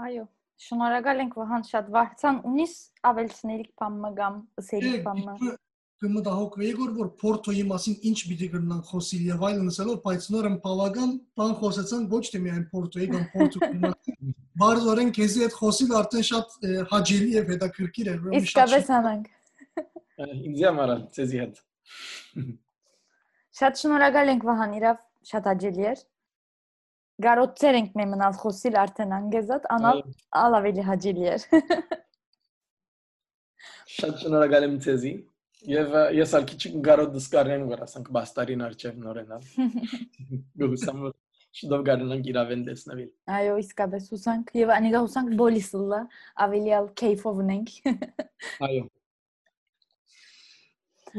Այո, շնորհակալ ենք Վահան շատ վարցան ունիս ավելցնելիք բամը կամ ըսելիք բամը։ կմտահոգվեի որ որ Պորտոյի մասին ինչ պիտի կրնան խոսիլ եւ այլն ասելով, բայց նորեն բավական բան խոսեցան ոչ թե միայն Պորտոյի կամ Պորտուգալի մասին։ Բարձորեն քեզի այդ խոսիլ արդեն շատ ը, հաճելի եւ հետաքրքիր էր, ուրեմն շատ Իսկապես հանանք։ Ա, Ինձ համար ցեզի հետ։ Շատ շնորհակալ ենք Վահան, իրավ շատ աջելի էր։ Գարոծեր ենք մե մնալ խոսիլ արդեն անգեզատ, անալ ալ ավելի հաջելի էր։ Շատ շնորհակալ եմ ցեզի։ Եվ ը, ես ալ քիչ գարոտ դսկարնեմ որ ասենք բաստարին արչև նորենալ։ Գուսամ որ շուտով գարնանք իրավեն տեսնվել։ Այո, իսկապես հուսանք եւ անիգա հուսանք բոլիսլա ավելի ալ քեյֆով ունենք։ Ուրեմն Այո։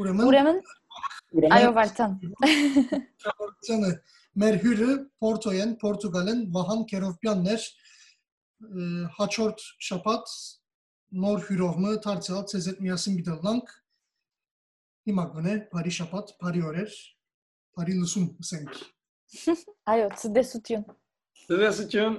Ուրեմն, Ուրեմն այո, Վարդան։ շնորհակալությունը մեր հյուրը Պորտոյեն, Պորտուգալեն Վահան Կերովպյանն էր ը, հաջորդ շաբաթ նոր հյուրողը դարձյալ ցեզ հետ միասին միտելանք հիմա գոնե բարի շաբաթ, բարի օրեր, բարի լուսում ասենք Այո, ցդեսություն։ Դեսություն։